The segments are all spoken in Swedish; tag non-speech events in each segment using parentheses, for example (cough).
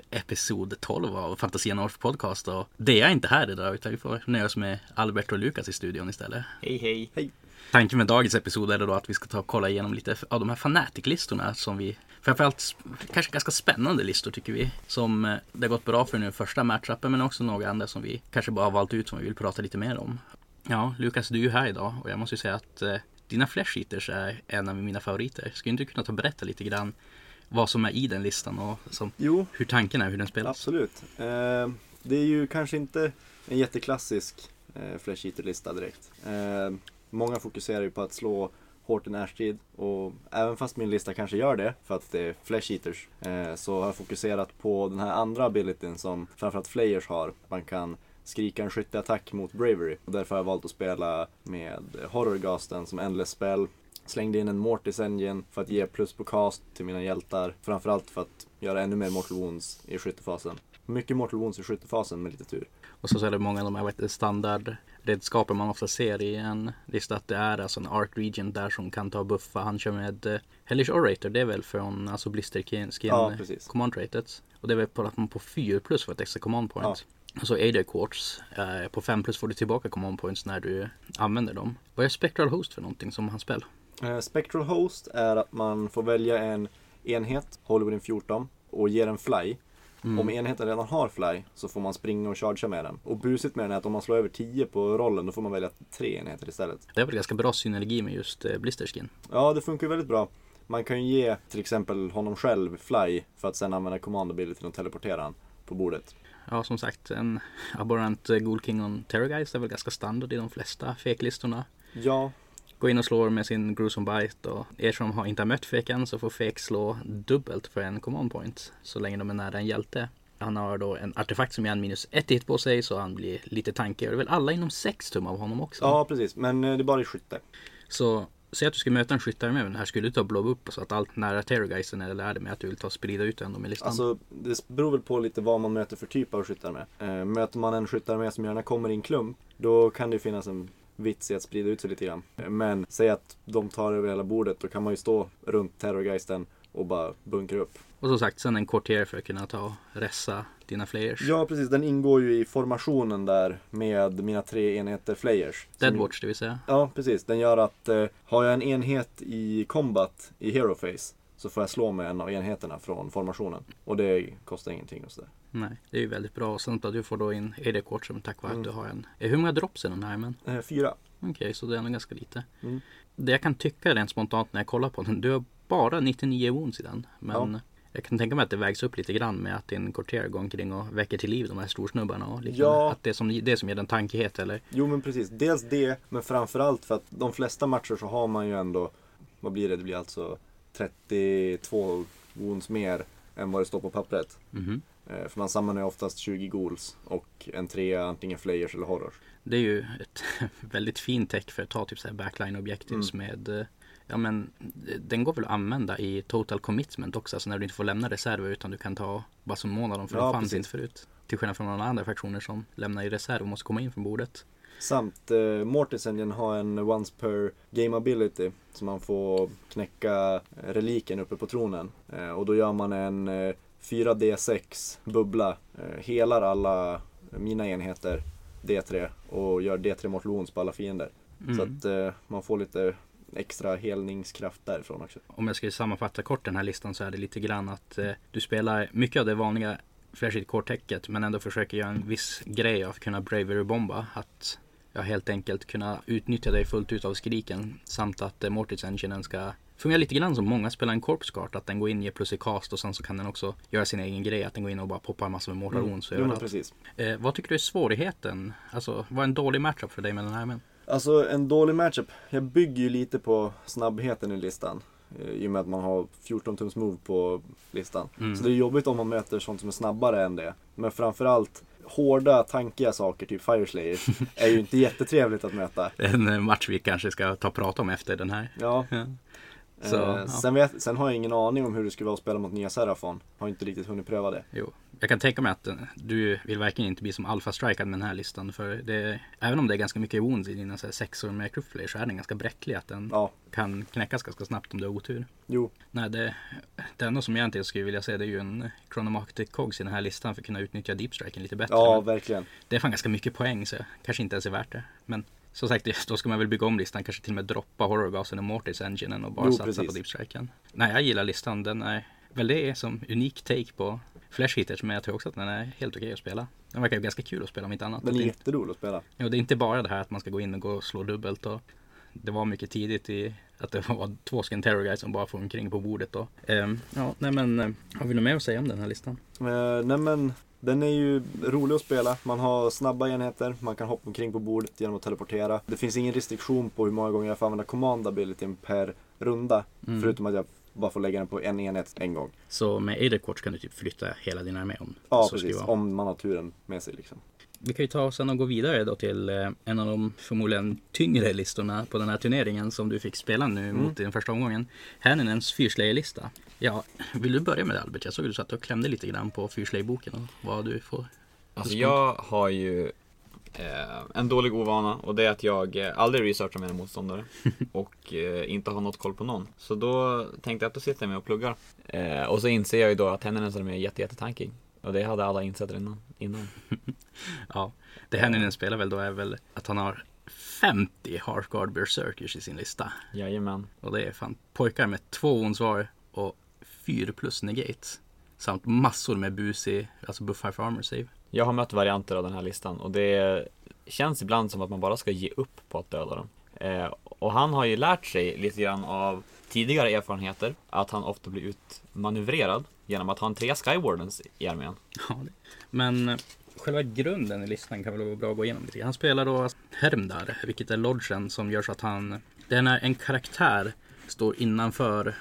till episod 12 av Fantasia North Podcast. Och det är inte här idag utan vi får nöja oss med Albert och Lukas i studion istället. Hej hej. Hej. Tanken med dagens episod är då att vi ska ta och kolla igenom lite av de här Fanatic-listorna som vi Framförallt kanske ganska spännande listor tycker vi. Som eh, det har gått bra för nu första matchupen men också några andra som vi kanske bara har valt ut som vi vill prata lite mer om. Ja, Lukas du är ju här idag och jag måste ju säga att eh, dina Flash är en av mina favoriter. Skulle inte du kunna ta och berätta lite grann vad som är i den listan och som, Jo, hur tanken är, hur den spelas? absolut. Eh, det är ju kanske inte en jätteklassisk eh, Flash Eater-lista direkt. Eh, många fokuserar ju på att slå hårt i närstrid och även fast min lista kanske gör det för att det är Flash Eaters eh, så har jag fokuserat på den här andra abilityn som framförallt Flayers har. Man kan skrika en skytteattack mot Bravery och därför har jag valt att spela med Horrorgasten som Endless Spell. Slängde in en Mortis Engine för att ge plus på cast till mina hjältar. Framförallt för att göra ännu mer Mortal Wounds i skyttefasen. Mycket Mortal Wounds i skyttefasen med lite tur. Och så, så är det många av de här standardredskapen man ofta ser i en lista. Att det är alltså en Art Regent där som kan ta och buffa. Han kör med eh, Hellish Orator. Det är väl från alltså Blister Skin Ja, precis. Command Rated. Och det är väl på att man på 4 plus får ett extra command point. Och så AD Quartz. Eh, på 5 plus får du tillbaka command points när du använder dem. Vad är Spectral Host för någonting som han spel? Eh, Spectral Host är att man får välja en enhet, Hollywood 14, och ger en fly. Om enheten redan har fly så får man springa och chargea med den. Och busigt med den är att om man slår över 10 på rollen då får man välja tre enheter istället. Det är väl ganska bra synergi med just eh, Blister Skin. Ja, det funkar väldigt bra. Man kan ju ge till exempel honom själv fly för att sen använda command ability och teleportera han på bordet. Ja, som sagt, en Abhorrent eh, Ghoul King on Terrorgeist är väl ganska standard i de flesta feklistorna. Ja, Gå in och slår med sin Gruesome Bite och er som har, inte mött Fake än så får Fake slå dubbelt för en command point så länge de är nära en hjälte. Han har då en artefakt som ger en minus ett hit på sig så han blir lite tankig. Det är väl alla inom 6 tum av honom också. ja precis. Men eh, det är bara i skytte. Så säg att du ska möta en skyttare med den här. Skulle du ta blow upp så att allt nära Terrorgeisten eller är det med att du vill ta och sprida ut den med listan? Alltså, det beror väl på lite vad man möter för typ av skyttar med. Eh, möter man en skyttar med som gärna kommer i en klump, då kan det finnas en vits i att sprida ut sig lite grann. Men säg att de tar över hela bordet, då kan man ju stå runt terrorgeisten och bara bunkra upp. Och som sagt sen en courtier för att kunna ta och ressa dina flayers. Ja, precis. Den ingår ju i formationen där med mina tre enheter flayers. Deadwatch det vill säga. Ja, precis. Den gör att eh, har jag en enhet i combat i hero face så får jag slå med en av enheterna från formationen. Och det kostar ingenting och sådär. Nej, det är ju väldigt bra. Och sen att du får då in AD Court som tack vare Mm. att du har en. Eh, Hur många drops är den här men? Eh, fyra. Okej, så det är nog ganska lite. Mm. Det jag kan tycka rent spontant när jag kollar på den. Du har bara 99 wounds i den. Men Ja. jag kan tänka mig att det vägs upp lite grann med att din courtier går omkring och väcker till liv de här storsnubbarna och liknande. Ja. Att det är som, det som ger den tankighet eller? Jo men precis, dels det, men framförallt för att de flesta matcher så har man ju ändå, vad blir det? Det blir alltså 32 wounds mer än vad det står på pappret. Mhm. Eh, För man samlar ju oftast 20 ghouls och en trea antingen flayers eller horrors. Det är ju ett (laughs) väldigt fint tech för att ta typ så här backline objectives Mm. med eh, Ja men den går väl att använda i total commitment också. Alltså när du inte får lämna reserver utan du kan ta bara som mån av dem för Ja, de fanns precis. inte förut. Till skillnad från några andra fraktioner som lämnar i reserv och måste komma in från bordet. Samt eh, Mortis Engine har en once per game ability. Så man får knäcka reliken uppe på tronen. Eh, och då gör man en eh, 4D6 bubbla. Eh, helar alla mina enheter D3 och gör D3 mortal wounds på alla fiender. Mm. Så att eh, man får lite extra helningskraft därifrån också. Om jag ska sammanfatta kort den här listan så är det lite grann att eh, du spelar mycket av det vanliga Flashit core-täcket men ändå försöker göra en viss grej av att kunna bravery bomba. Att ja, helt enkelt kunna utnyttja dig fullt ut av skriken samt att eh, Mortis Enginen ska fungera lite grann som många spelar en corpse cart. Att den går in, ger plus i cast och sen så kan den också göra sin egen grej. Att den går in och bara poppar massor med wounds. och överallt. precis. Eh, vad tycker du är svårigheden? Alltså vad är en dålig matchup för dig med den här men? Alltså en dålig matchup. Jag bygger ju lite på snabbheten i listan. eh, I och med att man har 14 tums move på listan. Mm. Så det är jobbigt om man möter sånt som är snabbare än det. Men framförallt hårda, tankiga saker, typ Fireslayer, (laughs) är ju inte jättetrevligt att möta. En eh, match vi kanske ska ta och prata om efter den här. Ja. Så, eh, ja. sen, vet, sen har jag ingen aning om hur det skulle vara att spela mot nya Serafon. Har inte riktigt hunnit pröva det. Jo, jag kan tänka mig att eh, du vill verkligen inte bli som alfa-strikad med den här listan. För det, även om det är ganska mycket wounds i dina här, sexor med Cryptflay så är den ganska bräcklig. Att den Ja, kan knäckas ganska snabbt om du har otur. jo, Nej, det, det enda som jag inte skulle vilja se det är ju en Chronomagnetic Cogs i den här listan för att kunna utnyttja Deep Striken lite bättre. ja verkligen. det är fan ganska mycket poäng så kanske inte ens är värt det. Men som sagt, då ska man väl bygga om listan. Kanske till och med droppa Horrorgasen och Mortis Enginen och bara Jo, satsa precis. på Deep Striken. Nej, jag gillar listan. Den är väl det är som unik take på Flash Hitters. Men jag tror också att den är helt okej att spela. Den verkar ju ganska kul att spela om inte annat. Den är jätterolig att spela. jo, det är inte bara det här att man ska gå in och gå och slå dubbelt. Och det var mycket tidigt i att det var två stycken terror guys som bara får omkring på bordet då. Ehm, ja, nej men eh, har vi något mer att säga om den här listan? Eh, nej men, den är ju rolig att spela. Man har snabba enheter, man kan hoppa omkring på bordet genom att teleportera. Det finns ingen restriktion på hur många gånger jag får använda command abilityn per runda. Mm. Förutom att jag bara får lägga den på en enhet en gång. Så med Ader Quartz kan du typ flytta hela din armé om Ja, precis. Om man har turen med sig liksom. Vi kan ju ta sen och gå vidare då till eh, en av de förmodligen tyngre listorna på den här turneringen som du fick spela nu Mm. mot i den första omgången. Hannenens fyrslayer-lista. Ja, vill du börja med det Albert? Jag såg att du satt och klämde lite grann på fyrslayer-boken och vad du får. Alltså jag har ju eh, en dålig ovana och det är att jag eh, aldrig researchar mina motståndare (laughs) och eh, inte har något koll på någon. Så då tänkte jag att då sitter jag med och pluggar. Eh, och så inser jag ju då att Hennenens är jätte, jättetankig. Och det hade alla insett innan. innan. (laughs) Ja, det Hannenen spelar väl då är väl att han har 50 Heartguard Berserkers i sin lista. Jajamän. Och det är fan pojkar med två wounds var och 4 plus negates. Samt massor med busi, alltså buffar för armor save. Jag har mött varianter av den här listan och det känns ibland som att man bara ska ge upp på att döda dem. Eh, och han har ju lärt sig lite grann av tidigare erfarenheter att han ofta blir utmanövrerad genom att ha en tre Skywardens i armén. Ja. Men eh, själva grunden i listan kan väl vara bra att gå igenom lite. Han spelar då Hermdar, vilket är lodgen som gör så att han, det är när en karaktär står innanför,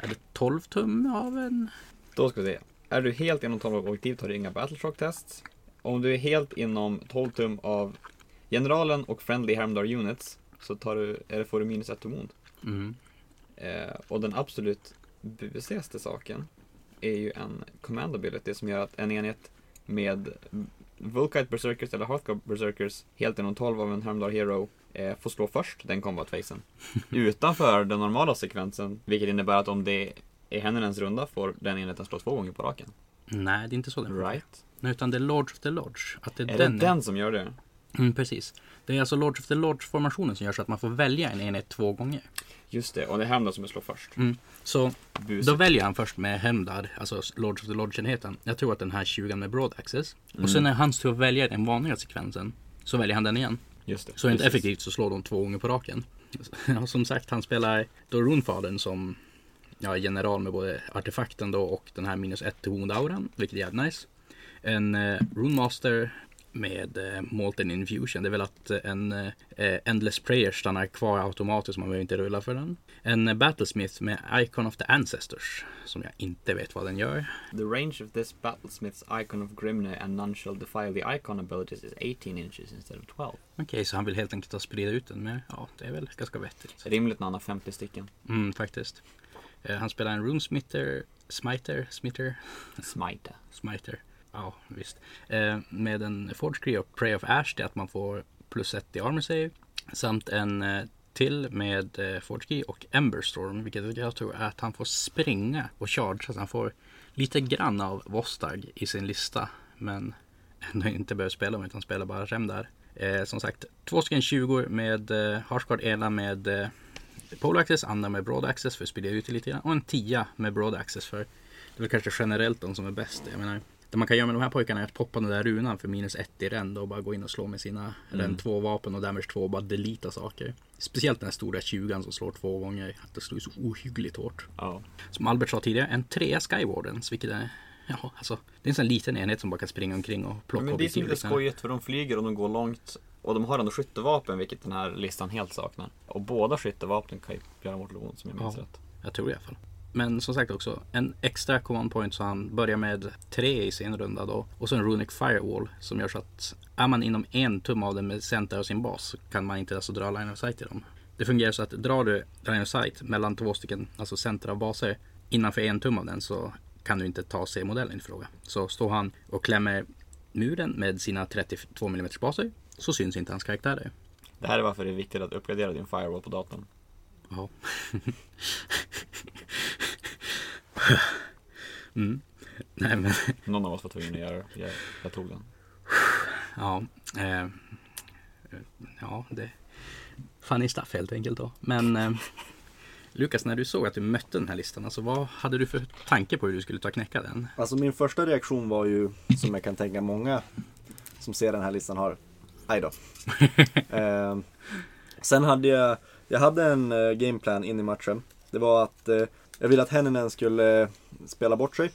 är det 12 tum av en? Då ska vi se. Är du helt inom 12 av objektiv tar du inga Battleshock tests. Om du är helt inom 12 tum av generalen och friendly Hermdar units så tar du, eller får du minus 1 to wound. Mm. Eh, och den absolut busigaste saken är ju en command ability som gör att en enhet med Vulkite Berserkers eller Hearthguard Berserkers helt inom 12 av en Hermdar Hero eh, får slå först den combat phasen. (laughs) Utanför den normala sekvensen, vilket innebär att om det är Hennenens runda får den enheten slå två gånger på raken. Nej, det är inte så den. Right? Nej, Utan det är Lords of the Lodge. Att det är, Är den. det den som gör det? Mm, precis. Det är alltså Lords of the Lodge-formationen som gör så att man får välja en enhet två gånger. Just det, och det är Hermdar som slår först. Mm. Så Busigt. Då väljer han först med Hemdar, alltså Lords of the Lodge-enheten. Jag tror att den här 20 med Broad Access. Mm. Och sen när hans tur att välja den vanliga sekvensen så väljer han den igen. Just det. Så rent effektivt så slår de två gånger på raken. (laughs) Ja, som sagt, han spelar då Runefadern som ja, general med både artefakten då och den här minus 1 till wound-auran, vilket är jävligt nice. En eh, Runemaster med eh, Molten Infusion. Det är väl att eh, en eh, Endless Prayer stannar kvar automatiskt, man behöver inte rulla för den. En eh, Battlesmith med Icon of the Ancestors, som jag inte vet vad den gör. The range of this battlesmith's icon of Grimne and none shall defile the icon abilities is 18 inches instead of 12. Okej, så han vill helt enkelt ha sprida ut den med, ja, det är väl ganska vettigt. Rimligt när han har 50 stycken. Mm, faktiskt. Eh, han spelar en Runesmitter, Smiter, Smitter, Smite. Smiter. Ja, visst. Eh, med en Forge Cree och Prey of Ash, det är att man får plus ett i armor save. Samt en eh, till med eh, Forge Cree och Emberstorm, vilket jag tror är att han får springa och charge. Så att han får lite grann av Vostag i sin lista. Men ändå inte behöver spela om utan spelar bara rem där. Eh, som sagt, två stycken 20 med eh, Harshguard, ena med eh, Pole Access, andra med Broad Access för att sprida ut det lite grann. Och en 10 med Broad Access för det är väl kanske generellt de som är bäst. Jag menar, det man kan göra med de här pojkarna är att poppa den där runan för minus 1 i rend och bara gå in och slå med sina mm. 2 vapen och damage 2 och bara delita saker. Speciellt den här stora 20 som slår två gånger. Att det slår så ohyggligt hårt. Ja. Som Albert sa tidigare, en 3 Skywardens, vilket är Ja, alltså det är en sån liten enhet som bara kan springa omkring och plocka Men det är lite liksom. skojigt för de flyger och de går långt. Och de har ändå skyttevapen, vilket den här listan helt saknar. Och båda skyttevapnen kan ju göra mortal wound som jag minns Ja. rätt. Jag tror det i alla fall. Men som sagt också, en extra command point så han börjar med tre i sin runda då. Och så en Runic Firewall som gör så att är man inom en tum av den med center av sin bas så kan man inte alltså dra line of sight till dem. det fungerar så att drar du line of sight mellan två stycken, alltså center av baser innanför en tum av den så kan du inte ta C-modellen i fråga. Så står han och klämmer muren med sina 32 mm baser så syns inte hans karaktärer. Det här är varför det är viktigt att uppgradera din firewall på datorn. Ja. (laughs) mm. Nej men, Någon av oss var tvungen att göra det. Jag, jag tog den. ja. Eh, ja, det funny stuff helt enkelt då. Men eh, Lukas, när du såg att du mötte den här listan, alltså vad hade du för tanke på hur du skulle ta knäcka den? Alltså min första reaktion var ju, som jag kan tänka många som ser den här listan har, aj då. (laughs) eh, sen hade jag, jag hade en eh, gameplan in i matchen. Det var att eh, jag ville att Henninen skulle eh, spela bort sig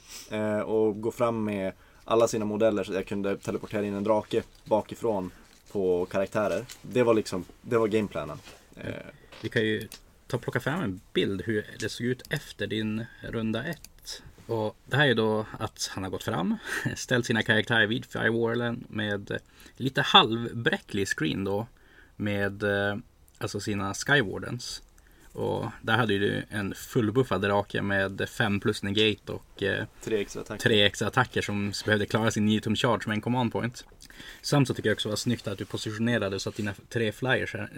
och gå fram med alla sina modeller så att jag kunde teleportera in en drake bakifrån på karaktärer. Det var liksom, det var gameplanen. Eh, Vi kan ju ta och plocka fram en bild hur det såg ut efter din runda ett. Och det här är då att han har gått fram, (laughs) ställt sina karaktärer vid firewallen med lite halvbräcklig screen då. Med alltså sina skywardens. Och där hade du en fullbuffad drake med 5 plus negate och eh, tre extra extra attacker som behövde klara sin 9 tum charge med en command point. Samt så tycker jag också det var snyggt att du positionerade så att dina tre flyers, här,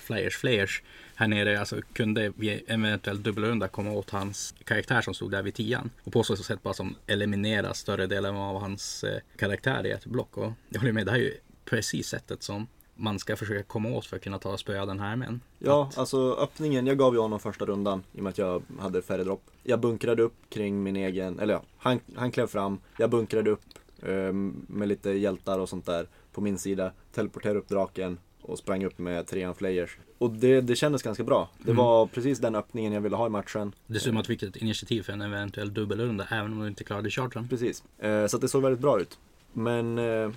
flyers, flayers här nere alltså kunde eventuellt dubbelrunda komma åt hans karaktär som stod där vid tian. Och på så sätt bara som eliminera större delen av hans eh, karaktär i ett block. Och jag håller med, det här är ju precis sättet som man ska försöka komma åt för att kunna ta och spöa den här med. Ja, alltså öppningen, jag gav ju honom första rundan i och med att jag hade färre dropp. Jag bunkrade upp kring min egen, eller ja, han, han klev fram, jag bunkrade upp eh, med lite hjältar och sånt där på min sida, teleporterade upp draken och sprang upp med trean flayers. Och det, det kändes ganska bra. Det Mm. var precis den öppningen jag ville ha i matchen. Dessutom att du fick ett initiativ för en eventuell dubbelrunda även om du inte klarade chargen. Precis. Eh, så att det såg väldigt bra ut. Men eh,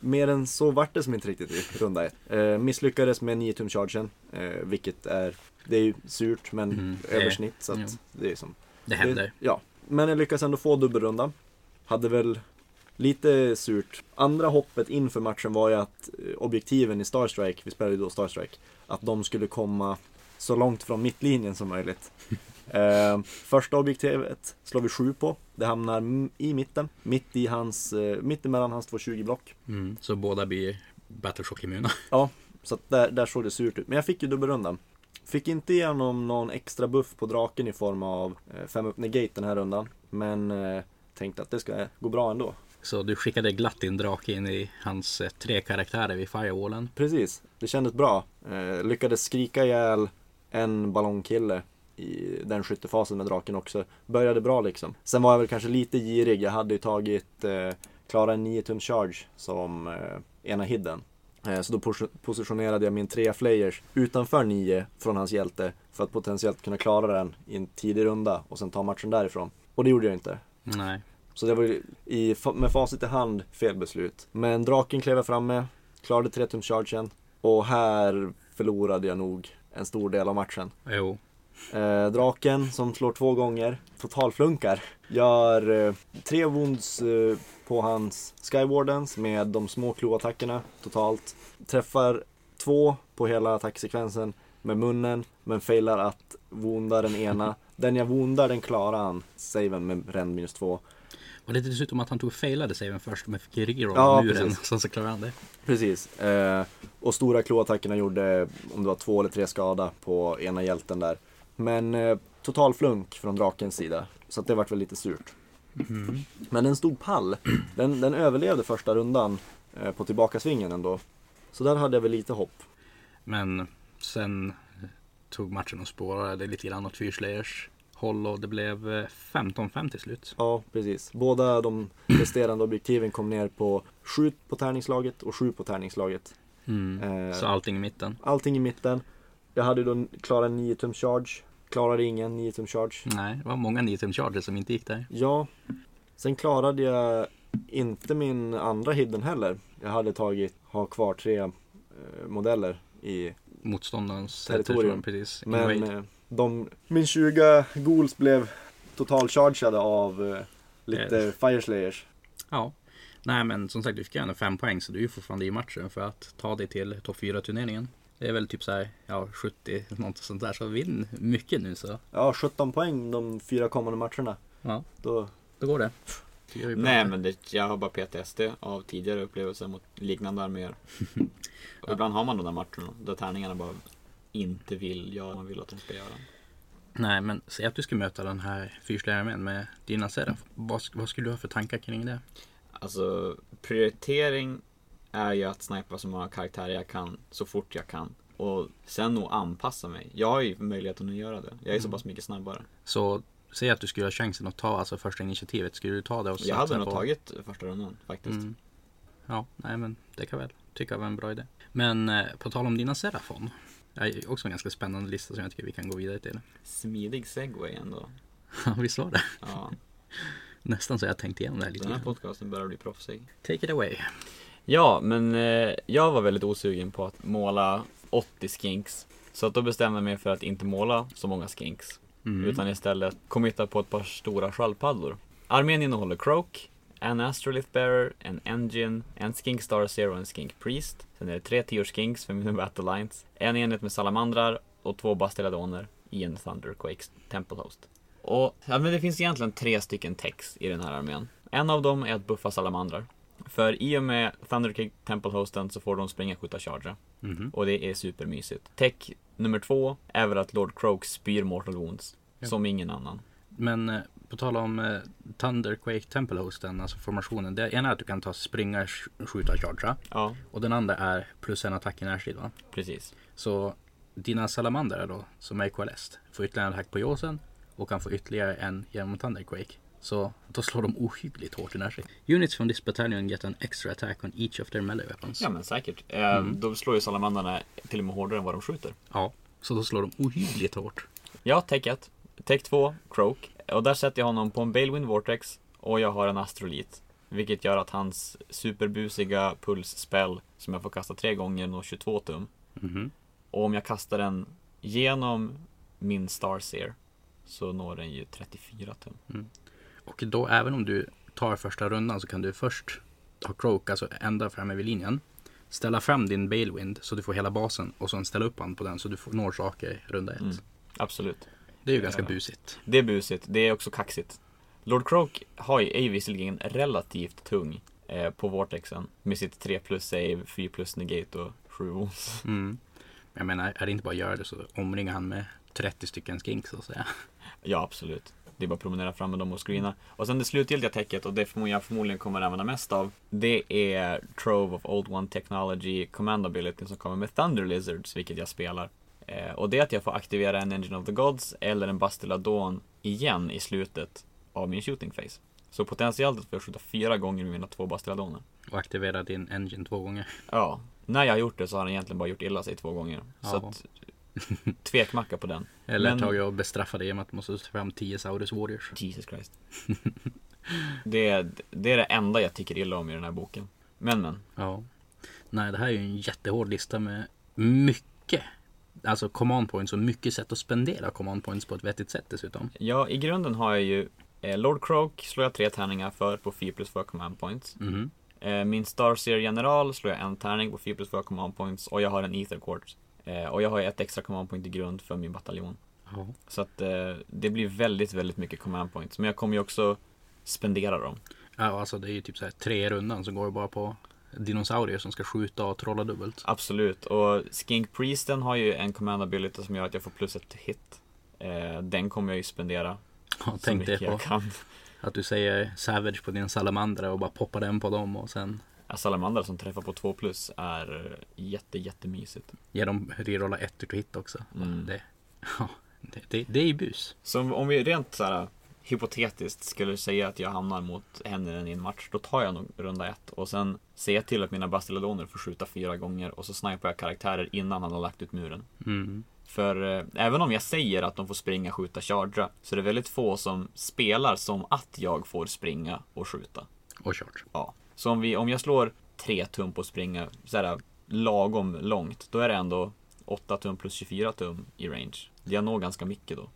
mer än så vart det som inte riktigt i runda ett. Eh, misslyckades med 9 tum chargen, eh, vilket är, det är ju surt men Mm, översnitt så att ja. det är som Det händer. Det, ja, men jag lyckades ändå få dubbelrunda. Hade väl lite surt. Andra hoppet inför matchen var ju att eh, objektiven i Starstrike, vi spelade ju då Starstrike, att de skulle komma så långt från mittlinjen som möjligt. Eh, första objektivet slår vi sju på. Det hamnar i mitten, mitt i hans, eh, mitt emellan hans 220 block. Mm, så båda blir Battleshock-immuna. (laughs) Så att där, där såg det surt ut. Men jag fick ju dubbelrundan. Fick inte igenom någon extra buff på draken i form av 5 upp negate den här rundan. Men eh, tänkte att det ska gå bra ändå. Så du skickade glatt din drake in i hans eh, tre karaktärer vid firewallen. Precis, det kändes bra. Eh, lyckades skrika ihjäl en ballongkille i den skyttefasen med draken också. Började bra liksom. Sen var jag väl kanske lite girig. Jag hade ju tagit eh, klara en 9 tum charge som eh, ena hidden. Eh, så då pos- positionerade jag min trea flayers utanför 9 från hans hjälte för att potentiellt kunna klara den i en tidig runda och sen ta matchen därifrån. Och det gjorde jag inte. Nej. Så det var ju i, med facit i hand fel beslut. Men draken klev jag fram med, klarade 3 tum chargen och här förlorade jag nog en stor del av matchen. Jo. Eh, draken som slår två gånger, totalflunkar, gör eh, tre wounds eh, på hans Skywardens med de små kloattackerna totalt. Träffar två på hela attacksekvensen med munnen men failar att wounda den ena. Den jag woundar den klarar han, saven med rend minus två. Och det är dessutom att han tog failade saven först men fick reroll Ja, muren. precis. Sen (laughs) så klarade han det. Precis. Eh, och stora kloattackerna gjorde, om det var två eller tre skada på ena hjälten där. Men eh, total flunk från drakens sida. Så att det vart väl lite surt. Men den stod pall. Den, den överlevde första rundan eh, på tillbakasvingen ändå. Så där hade jag väl lite hopp. Men sen tog matchen och spårade lite grann åt Fyrslayers håll och det blev eh, 15-5 till slut. Ja, precis. Båda de resterande objektiven kom ner på 7 på tärningslaget och 7 på tärningslaget. Mm. Eh, Så allting i mitten. Allting i mitten. Jag hade då klarat en 9 tum charge. Klarade ingen 9 tum charge. Nej, det var många 9 tum charges som inte gick där. Ja, sen klarade jag inte min andra hidden heller. Jag hade tagit, ha kvar tre eh, modeller i, Motståndarens Territorium. Precis. men eh, de, min 20 ghouls blev totalchargade av eh, lite fireslayers. Ja. Nej men som sagt du fick ju ändå fem poäng så du är ju fortfarande i matchen för att ta dig till topp 4 turneringen. Det är väl typ så här, ja 70 något sånt där. Så vinn mycket nu så. Ja, 17 poäng de fyra kommande matcherna. Ja, Då, då går det. Nej men det, jag har bara PTSD av tidigare upplevelser mot liknande arméer. (laughs) Och ibland har man de där matcherna där tärningarna bara inte vill göra man vill att de ska göra. Nej, men säg att du ska möta den här fyrslagararmén med dina Seraf. Vad, vad skulle du ha för tankar kring det? Alltså prioritering är ju att snipa så många karaktärer jag kan så fort jag kan. Och sen nog anpassa mig. Jag har ju möjligheten att göra det. Jag är så Mm. pass mycket snabbare. Så säg att du skulle ha chansen att ta alltså första initiativet. Skulle du ta det och Jag hade nog på... tagit första rundan faktiskt. Mm. Ja, nej men det kan väl tycka var en bra idé. Men eh, på tal om dina Serafon. Det är också en ganska spännande lista som jag tycker vi kan gå vidare till. Smidig segway ändå. (laughs) Ja, visst var det? Ja, (laughs) Nästan så jag tänkt igenom det här lite den här podcasten börjar bli proffsig. Take it away. Ja, men eh, jag var väldigt osugen på att måla 80 skinks. Så att då bestämde jag mig för att inte måla så många skinks. Mm. Utan istället committa på ett par stora sköldpaddor. Armén innehåller Croak, en Astrolith Bearer, en Engine, en Skink Star Zero och en Skink Priest. Sen är det tre 10 skinks för mina Battle Lines, en enhet med salamandrar och två Bastiladoner i en Thunderquake Temple Host. Och ja, men det finns egentligen tre stycken techs i den här armén. En av dem är att buffa salamandrar. För i och med Thunderquake Temple Hosten så får de springa, skjuta, chargea. Mhm. Och det är supermysigt. Tech nummer två är väl att Lord Croak spyr Mortal Wounds. Ja. Som ingen annan. Men eh, på tal om eh, Thunderquake Temple Hosten, alltså formationen. Det ena är att du kan ta springa, sk- skjuta, chargea. Ja, Och den andra är plus en attack i närstrid va? precis. Så dina salamandrar då, som är QLS, får ytterligare en attack på Josen och kan få ytterligare en genom Thunderquake. Så då slår de ohyggligt hårt i närstrid. Units from this battalion get an extra attack on each of their melee weapons. Ja men säkert. Eh, Mm. Då slår ju salamandarna till och med hårdare än vad de skjuter. Ja, så då slår de ohyggligt hårt. Ja, Tech 1. Tech 2, Croak. Och där sätter jag honom på en Balewind Vortex. Och jag har en Astrolit. Vilket gör att hans superbusiga pulsspel, som jag får kasta tre gånger, når 22 tum. Mhm. Och om jag kastar den genom min Starseer så når den ju 34 tum. Och då även om du tar första rundan så kan du först ha Croak, alltså ända framme vid linjen. Ställa fram din Balewind så du får hela basen och sen ställa upp han på den så du får, når saker runda ett. Mm. Absolut. Det är ju ganska busigt. Det är busigt, det är också kaxigt. Lord Croak har ju, är ju visserligen relativt tung eh, på Vortexen. Med sitt 3 plus save, 4 plus negate och 7 wounds. Mm. Jag menar, är det inte bara att göra det så omringar han med 30 stycken skinks så att säga. Ja, absolut. Det är bara att promenera fram med dem och screena. Och sen det slutgiltiga täcket, och det jag förmodligen kommer använda mest av, det är Trove of Old One Technology Command Ability som kommer med Thunder Lizards, vilket jag spelar. Eh, och det är att jag får aktivera en Engine of the Gods eller en Bastiladon igen i slutet av min shooting phase. Så potentiellt får jag skjuta fyra gånger med mina två Bastiladoner. Och aktivera din engine två gånger. Ja, när jag har gjort det så har den egentligen bara gjort illa sig två gånger. Så Ja. att, (laughs) tvekmacka på den. Eller Men- tagit och bestraffa dig genom att du måste ta fram 10 Saurus Warriors. Jesus Christ. (laughs) det, är, det är det enda jag tycker illa om i den här boken. Men men. Ja. Nej, det här är ju en jättehård lista med mycket. Alltså command points och mycket sätt att spendera command points på ett vettigt sätt dessutom. Ja, i grunden har jag ju eh, Lord Croak slår jag tre tärningar för på 4 plus 4 command points. Mhm. Eh, min Starseer General slår jag en tärning på 4 plus 4 command points och jag har en Ether Quartz. Eh, och jag har ju ett extra command point i grund för min bataljon. Ja. Så att eh, det blir väldigt, väldigt mycket command points. Men jag kommer ju också spendera dem. ja, alltså det är ju typ så här tre rundan som går bara på dinosaurier som ska skjuta och trolla dubbelt. Absolut, och Skink Priesten har ju en command ability som gör att jag får plus ett hit. Eh, den kommer jag ju spendera Ja, så tänk dig mycket på jag kan. att du säger Savage på din salamandra och bara poppar den på dem och sen Ja, Salamander som träffar på 2 plus är jätte, jättemysigt. ger dem rerolla ett to hit också. Mm. Det, (laughs) ja, det, det, det är ju bus. Så om vi rent så här hypotetiskt skulle säga att jag hamnar mot henne i en match, då tar jag nog runda ett och sen ser jag till att mina Bastiladoner får skjuta fyra gånger och så snipar jag karaktärer innan han har lagt ut muren. Mm. För eh, även om jag säger att de får springa, skjuta, chargea så är det väldigt få som spelar som att jag får springa och skjuta. Och charge. Ja. Så om, vi, om jag slår tre tum på springa, så här, lagom långt, då är det ändå 8 tum plus 24 tum i range. Jag når ganska mycket då.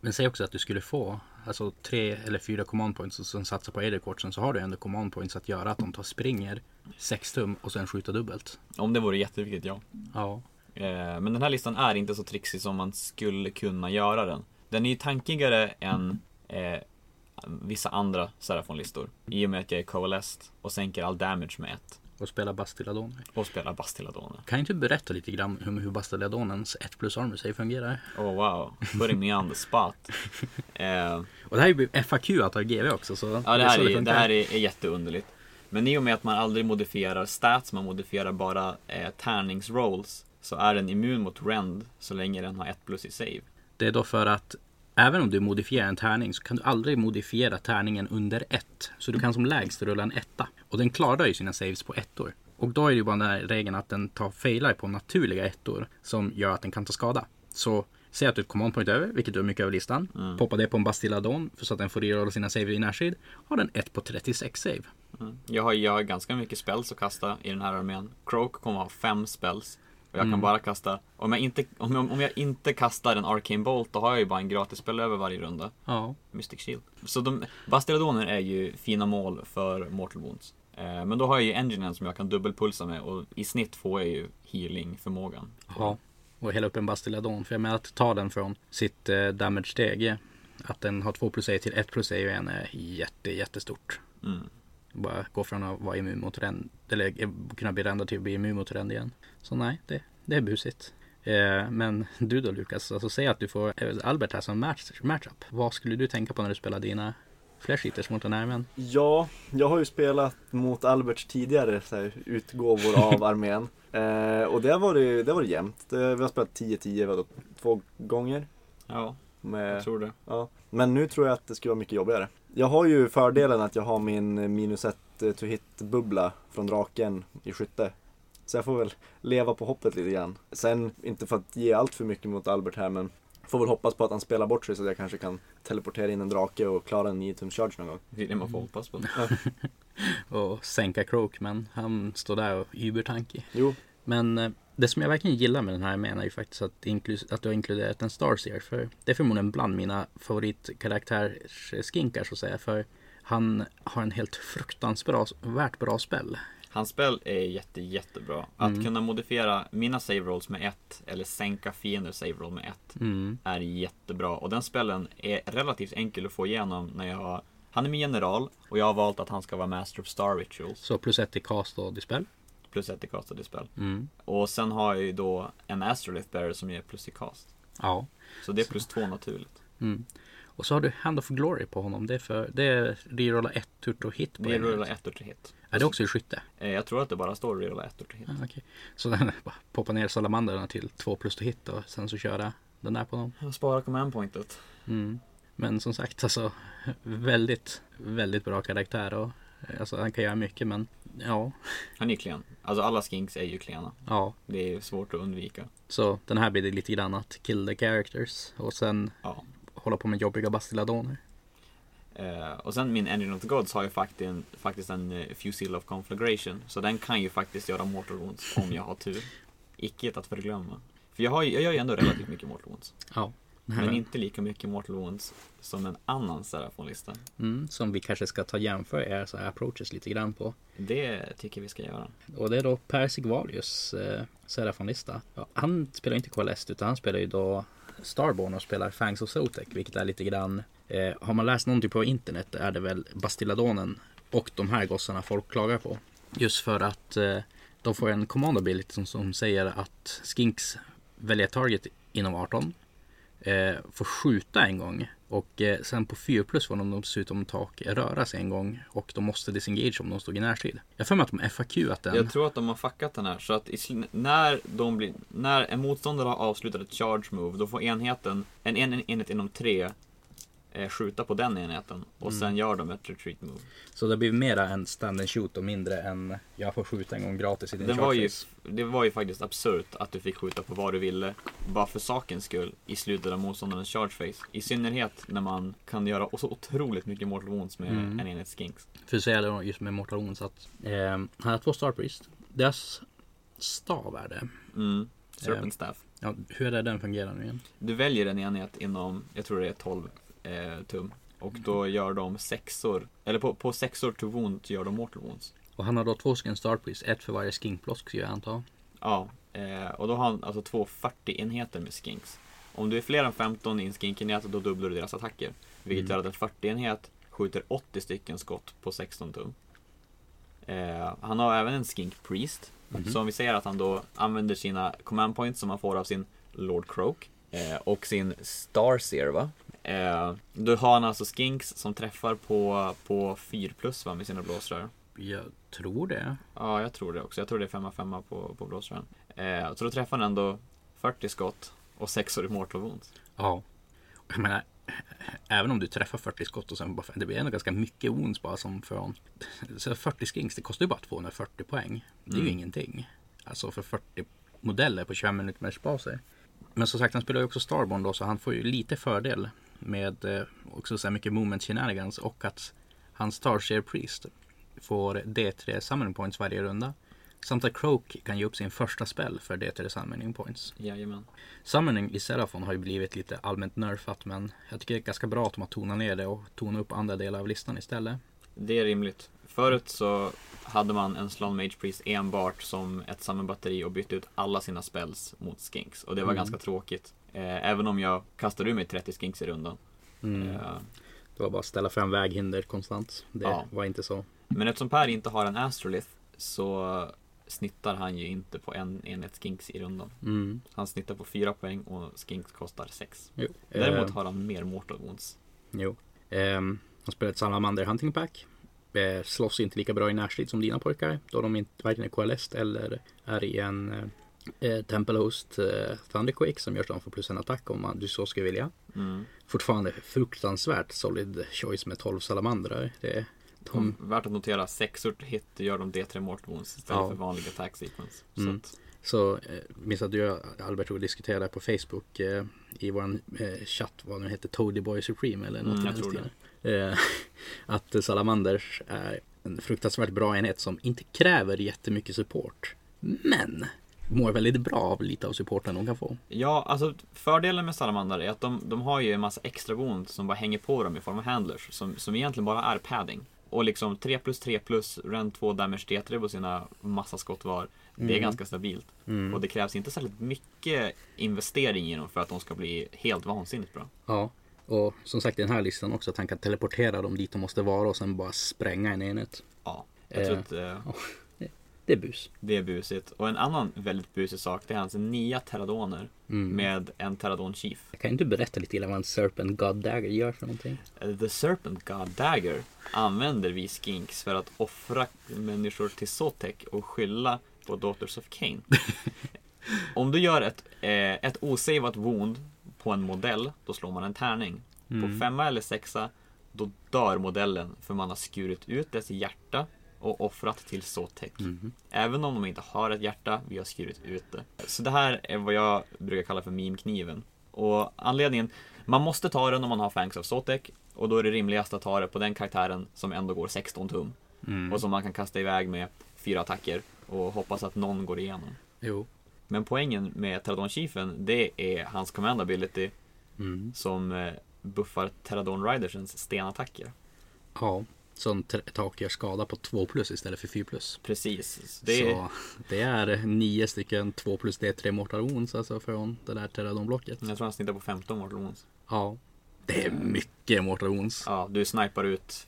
Men säg också att du skulle få alltså tre eller fyra command points och sen satsa på Aderquartsen så har du ändå command points att göra att de tar springer 6 tum och sen skjuta dubbelt. Om det vore jätteviktigt, ja. Ja. Eh, men den här listan är inte så trixig som man skulle kunna göra den. Den är ju tankigare än eh, vissa andra Serafon-listor. I och med att jag är coalesced och sänker all damage med ett. Och spela Bastilladoner. Och spelar Bastilladoner. Kan inte du berätta lite grann om hur Bastilladonens 1 plus armor save fungerar? Oh wow, putting me on the spot. (laughs) Eh, Och det här är ju FAQ av GV också. Så Ja, det här, så är, det här är, är jätteunderligt. Men i och med att man aldrig modifierar stats, man modifierar bara eh, tärningsrolls, så är den immun mot rend så länge den har 1 plus i save. Det är då för att även om du modifierar en tärning så kan du aldrig modifiera tärningen under ett. Så du kan som lägst rulla en etta. Och den klarar ju sina saves på ettor. Och då är det ju bara den här regeln att den tar failar på naturliga ettor som gör att den kan ta skada. Så säg att du ett command point över, vilket du har mycket över listan. Mm. Poppa det på en Bastilladon så att den får rerolla sina save i närstrid. Har den 1 på 36 save. Mm. Jag, har, jag ganska mycket spells att kasta i den här armén. Croak kommer ha fem spells. Och jag kan Mm. bara kasta, om jag, inte, om, jag, om jag inte kastar en Arcane Bolt, då har jag ju bara en gratis spel över varje runda. Ja. Mystic Shield. Så de, Bastilladoner är ju fina mål för Mortal Wounds. Eh, men då har jag ju enginen som jag kan dubbelpulsa med och i snitt får jag ju healing-förmågan. Ja. Och hela upp en Bastilladon. För jag menar att ta den från sitt eh, damage-steg. Att den har 2 plus A till 1 plus A och en är jätte, jättestort. Mm. Bara gå från att vara immun mot ränd, eller eh, kunna bli rändad till att bli immun mot ränd igen. Så nej, det, det är busigt. Eh, men (laughs) du då Lukas, alltså säg att du får eh, Albert här som match, matchup. Vad skulle du tänka på när du spelar dina Flash mot den här armén? Ja, jag har ju spelat mot Alberts tidigare så här, utgåvor av (laughs) armén. Eh, och det har varit, det har varit jämnt. Vi har spelat 10-10 vadå, två gånger. Ja, Med, jag tror det. ja. Men nu tror jag att det skulle vara mycket jobbigare. Jag har ju fördelen att jag har min minus 1 to hit bubbla från draken i skytte. Så jag får väl leva på hoppet lite grann. Sen, inte för att ge allt för mycket mot Albert här men Får väl hoppas på att han spelar bort sig så att jag kanske kan teleportera in en drake och klara en 9 tums charge någon gång. Det är det man får hoppas på. (laughs) Och sänka Croak, men han står där och übertankig. Jo, Men eh, det som jag verkligen gillar med den här armén är ju faktiskt att, att du har inkluderat en Starseer. För det är förmodligen bland mina favoritkaraktärsskinkar så att säga. För han har en helt fruktansvärt bra spel. Hans spel är jätte, jättebra. Att Mm. kunna modifiera mina save rolls med ett eller sänka fienders save roll med ett Mm. är jättebra. Och den spelen är relativt enkel att få igenom när jag han är min general och jag har valt att han ska vara Master of Star Rituals. Så plus ett i cast och dispel. Plus ett i castade spel. Mm. Och sen har jag ju då en Astrolith Bearer som ger plus i cast. Ja. Så det är plus två naturligt. Mm. Och så har du Hand of Glory på honom. Det är för det är rerolla ett turt och hit på rulla ett till hit. Är det också i skytte? Eh, Jag tror att det bara står rulla ett till hit. Ah, okej. Så den (laughs) poppar ner salamanderna till två plus to hit och sen så köra den där på. Jag sparar command pointet. Mm. Men som sagt alltså väldigt, väldigt bra karaktär och alltså han kan göra mycket men ja, Han är klen. Alltså alla skinks är ju klena. ja. Det är svårt att undvika. Så den här blir det lite grann att kill the characters och sen Ja. hålla på med jobbiga bastilladoner. Eh, och sen min Engine of the Gods har ju faktiskt en, faktiskt en uh, Fusil of Conflagration. Så den kan ju faktiskt göra Mortal Wounds om jag har tur. (laughs) Icke att förglömma. För jag, har, jag gör ju ändå relativt mycket Mortal Wounds. Ja. Här, Men inte lika mycket Mortal Wounds som en annan Serafon-lista. mm, som vi kanske ska ta jämför är så här approaches lite grann på. Det tycker vi ska göra. Och det är då Per Sigvalius eh, Serafonlista. Ja, han spelar inte KLS utan han spelar ju då Starborn och spelar Fangs of Zotek. Vilket är lite grann eh, Har man läst någonting på internet är det väl Bastilladonen och de här gossarna folk klagar på. Just för att eh, de får en command ability som, som säger att Skinks väljer target inom 18. Eh, får skjuta en gång. Och eh, sen på 4 plus får de dessutom tak röra sig en gång. Och de måste disengage om de stod i närstrid. Jag har för mig att de FAQ att den. Jag tror att de har fuckat den här. Så att i, när, de blir, när en motståndare har avslutat ett charge move, då får enheten, en, en enhet inom tre, skjuta på den enheten. Och Mm. sen gör de ett retreat move. Så det blir mera en stand and shoot och mindre än jag får skjuta en gång gratis i din Det var, ju, det var ju faktiskt absurt att du fick skjuta på vad du ville, bara för sakens skull, i slutet av motståndarens charge phase. I synnerhet när man kan göra så otroligt mycket mortal wounds med Mm. en enhet skinks. För att säga det just med Mortal Wounds att eh, han har två Star Priest. Deras stav är det. Mm. Serpent staff. Ja, hur är det den fungerar nu igen? Du väljer en enhet inom, jag tror det är 12 eh, tum. Och då gör de sexor, eller på, på sexor to wound gör de mortal wounds. Och han har då två stycken Star Priest, ett för varje skinkblock skulle jag anta. Ja, Eh, och då har han alltså två 40-enheter med skinks. Om du är fler än 15 i en skinkenhet, då dubblar du deras attacker. Vilket Mm. gör att en 40-enhet skjuter 80 stycken skott på 16 tum. Eh, han har även en skink priest. Mhm. Så om vi säger att han då använder sina command points som han får av sin Lord Croak eh, och sin Starseer va? Eh, då har han alltså skinks som träffar på, på 4 plus va med sina blåsrör. Jag tror det. Ja, jag tror det också. Jag tror det är 5-5 på, på blåsrören. Eh, så då träffar han ändå 40 skott och 6 år i mortal wounds. Ja. Jag menar, även om du träffar 40 skott och sen bara, det blir ändå ganska mycket wounds bara som från. Så 40 skinks, det kostar ju bara 240 poäng. Det är ju Mm. ingenting. Alltså för 40 modeller på 25 minuters baser. Men som sagt, han spelar ju också Starborn då, så han får ju lite fördel med eh, också så här mycket movement shenanigans och att hans Starshare Priest får D3 summoning points varje runda. Samt att Croak kan ge upp sin första spel för D3 summoning points. Jajamän. Summoning i Seraphon har ju blivit lite allmänt nerfat men jag tycker det är ganska bra att de har tonat ner det och tonat upp andra delar av listan istället. Det är rimligt. Förut så hade man en Slon Mage Priest enbart som ett sammanbatteri och bytte ut alla sina spells mot skinks. Och det var Mm. ganska tråkigt. Eh, även om jag kastade ur mig 30 skinks i rundan. Mm. Eh, Det var bara att ställa fram väghinder konstant. Det Ja. var inte så. men eftersom Per inte har en Astrolith så snittar han ju inte på en enhet skinks i rundan. Mm. Han snittar på 4 poäng och skinks kostar 6. Jo. Däremot Eh, har han mer mortal wounds. jo. Ehm, han spelar ett Salamander Hunting Pack. Eh, slåss inte lika bra i närstrid som dina pojkar. Då de inte varken är coalesced eller är i en eh, Temple Host eh, Thunderquake som gör att de får plus en attack om man, du så skulle vilja. Mm. Fortfarande fruktansvärt solid choice med 12 salamandrar. Det, de, Värt att notera, 6 hit gör de D3 mortal wounds istället Ja. för vanlig attack sequence. Så Mm. att, Så eh, minns att du Albert och diskuterade på Facebook eh, i vår eh, chatt vad den heter Toady Boy Supreme eller något Mm, jag tror stilen. Eh, (laughs) att Salamanders är en fruktansvärt bra enhet som inte kräver jättemycket support. Men mår väldigt bra av lite av supporten de kan få. Ja, alltså fördelen med Salamander är att de, de har ju en massa extra wound som bara hänger på dem i form av handlers som, som egentligen bara är padding. Och liksom 3 plus 3 plus, rend 2 damage D3 på sina massa skott var. Det är Mm. ganska stabilt. Mm. Och det krävs inte särskilt mycket investering i dem för att de ska bli helt vansinnigt bra. Ja, och som sagt i den här listan också att han kan teleportera dem dit de måste vara och sen bara spränga en enhet. Ja, jag tror Eh. att eh, Det är bus. det är busigt. Och en annan väldigt busig sak, det är hans nya Terradoner Mm. med en Terradon Chief. Kan inte berätta lite grann vad en Serpent God Dagger gör för någonting? Eh, The Serpent God Dagger använder vi skinks för att offra människor till Sotek och skylla på Daughters of Cain. (laughs) Om du gör ett, eh, ett osavat wound på en modell, då slår man en tärning. Mm. På femma eller sexa, då dör modellen för man har skurit ut dess hjärta och offrat till Sotek. Mhm. Även om de inte har ett hjärta, vi har skurit ut det. Så det här är vad jag brukar kalla för meme-kniven. Och anledningen, man måste ta den om man har Fangs of Sotek. Och då är det rimligast att ta det på den karaktären som ändå går 16 tum. Mm. Och som man kan kasta iväg med fyra attacker och hoppas att någon går igenom. Jo. Men poängen med Terradon Chiefen, det är hans command ability Mm. som eh, buffar Terradon Ridersens stenattacker. Ja, som tak gör skada på 2 plus istället för 4 plus. Precis. Det Så det är nio stycken 2 plus D3 mortal wounds alltså från det där Terradon-blocket. jag tror han snittar på 15 mortal wounds. Ja. Det är mycket mortal wounds. Ja, du snipar ut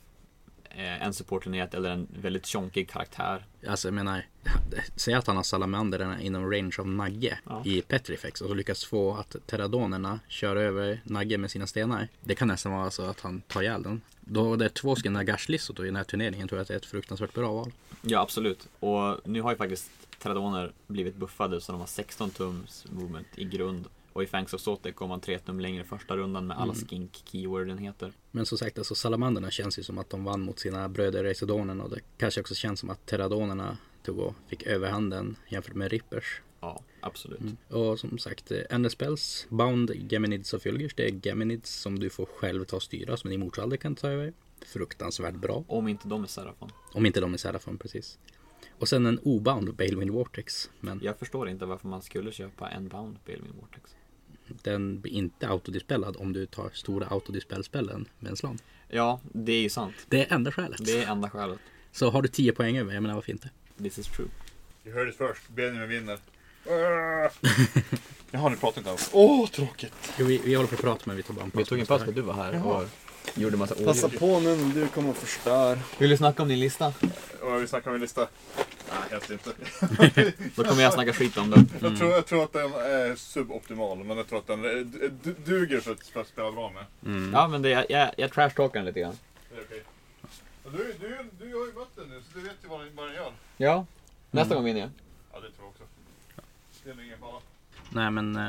en supportenhet eller en väldigt tjonkig karaktär. Alltså jag menar, (laughs) säg att han har salamanderna inom range av Nagge Ja. i Petrifex och så lyckas få att Terradonerna kör över Nagge med sina stenar. Det kan nästan vara så att han tar ihjäl den. Då det är två stycken Nagash-listor i den här turneringen tror jag att det är ett fruktansvärt bra val. Ja, absolut. Och nu har ju faktiskt Terradoner blivit buffade så de har 16 tums movement i grund. Och i Fangs of Sotek går man 3 tum längre första rundan med alla Mm. skink keyword-enheter. Men som sagt, alltså salamanderna känns ju som att de vann mot sina bröder Residonen och det kanske också känns som att Terradonerna tog och fick överhanden jämfört med Rippers. Ja, absolut. Mm. Och som sagt, eh, Ender Spells, Bound Geminids och Fylgers, det är Geminids som du får själv ta och styra som din motståndare kan ta över. Fruktansvärt bra. Om inte de är Serafon. Om inte de är Serafon precis. Och sen en obound Balewind Vortex. Men Jag förstår inte varför man skulle köpa en bound Balewind Vortex. Den blir inte autodispellad om du tar stora autodispellspellen med en slon. Ja, det är ju sant. Det är enda skälet. Det är enda skälet. Så har du 10 poäng över, jag menar varför inte? This is true. You heard it first. Benjamin vinner. (laughs) Jaha, ni pratar inte alls. Åh, tråkigt. Jo, vi, vi håller på att prata men vi tar bara en Vi tog en paus att du var här och gjorde massa Passa oljor. på nu när du kommer och förstör. Vill du snacka om din lista? Och vi snackar om en lista. Nej, helst inte. (laughs) Då kommer jag snacka skit om den. Jag, tror, jag tror att den är suboptimal, men jag tror att den du- du- duger för att, för att spela bra med. Mm. Ja, men det, jag, jag, jag trashtalkar den lite grann. Det är okej. Och Du, du, du har ju mött den nu, så du vet ju vad den, vad den gör. Ja. Nästa gång vinner jag. Ja, det tror jag också. Det är ingen fara. Nej men eh,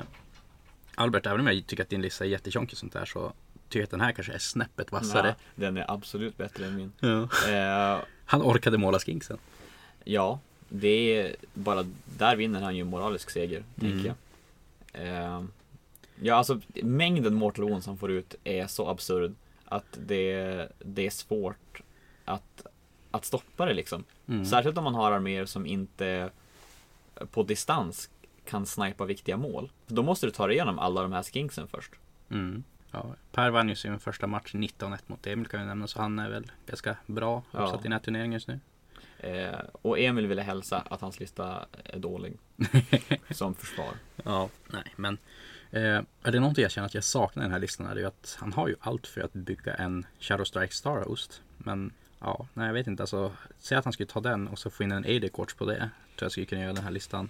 Albert, även om jag tycker att din lista är jättetjonkig och sånt där så tycker jag att den här kanske är snäppet vassare. Ja, den är absolut bättre än min. Ja. Eh, Han orkade måla skinksen. Ja, det är bara där vinner han ju en moralisk seger, Mm. tänker jag. Eh, ja, alltså mängden Mortal Wounds han får ut är så absurd att det, det är svårt att, att stoppa det liksom. Mm. Särskilt om man har arméer som inte på distans kan snipa viktiga mål. Då måste du ta dig igenom alla de här skinksen först. Mm. Ja, per vann ju sin första match 19-1 mot Emil kan vi nämna så han är väl ganska bra Ja. uppsatt i den här turneringen just nu. Eh, och Emil ville hälsa att hans lista är dålig. (laughs) som försvar. Ja, nej men eh, är det någonting jag känner att jag saknar i den här listan är det ju att han har ju allt för att bygga en Shadow Strike Star Host. Men ja, nej jag vet inte alltså. Säg att han skulle ta den och så få in en AD Quartz på det. Tror jag skulle kunna göra den här listan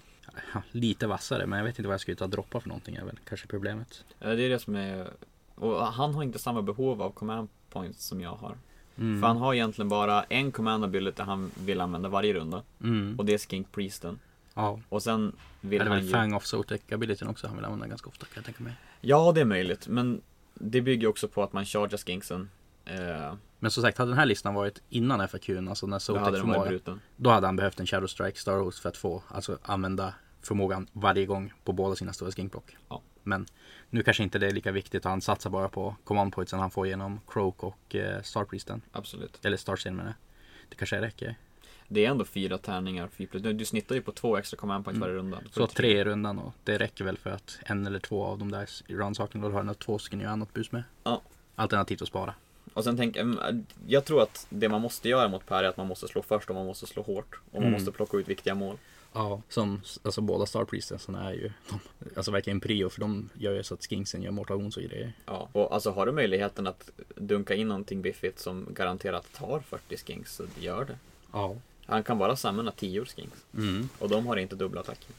ja, lite vassare. Men jag vet inte vad jag skulle ta droppa för någonting är väl kanske problemet. Eh, det är det som är... Och han har inte samma behov av command points som jag har. Mm. För han har egentligen bara en command ability han vill använda varje runda. Mm. Och det är Skink Priesten. Ja, Och sen vill det han ju... Fang of Zotek abilityn också han vill använda ganska ofta kan jag tänka mig. Ja, det är möjligt. Men det bygger också på att man chargar skinksen. Eh, Men som sagt, hade den här listan varit innan FAQn, alltså när Zotek hade förmåga, bruten. då hade han behövt en Shadow Strike Star Host för att få, alltså använda förmågan varje gång på båda sina stora skinkblock. Ja. Men nu kanske inte det är lika viktigt och han satsar bara på command pointsen han får genom Croak och eh, Star Priesten. Absolut. Eller Starseal menar jag. Det kanske räcker. Det är ändå fyra tärningar. Fyra plus. Du snittar ju på två extra command points Mm. varje runda. Så tre i rundan och det räcker väl för att en eller två av de där rundsakerna, då har du två stycken göra annat bus med. Ja. Alternativt att spara. Och sen tänker jag, jag tror att det man måste göra mot Per är att man måste slå först och man måste slå hårt. Och man Mm. måste plocka ut viktiga mål. Ja, som alltså båda Star Priestesarna är ju de, alltså verkligen prio för de gör ju så att Skinksen gör Mortal Wounds och grejer. Ja, och alltså har du möjligheten att dunka in någonting biffigt som garanterat tar 40 skinks så gör det. Ja. Han kan bara samla 10 skinks. Mm. Och de har inte dubbla attacker.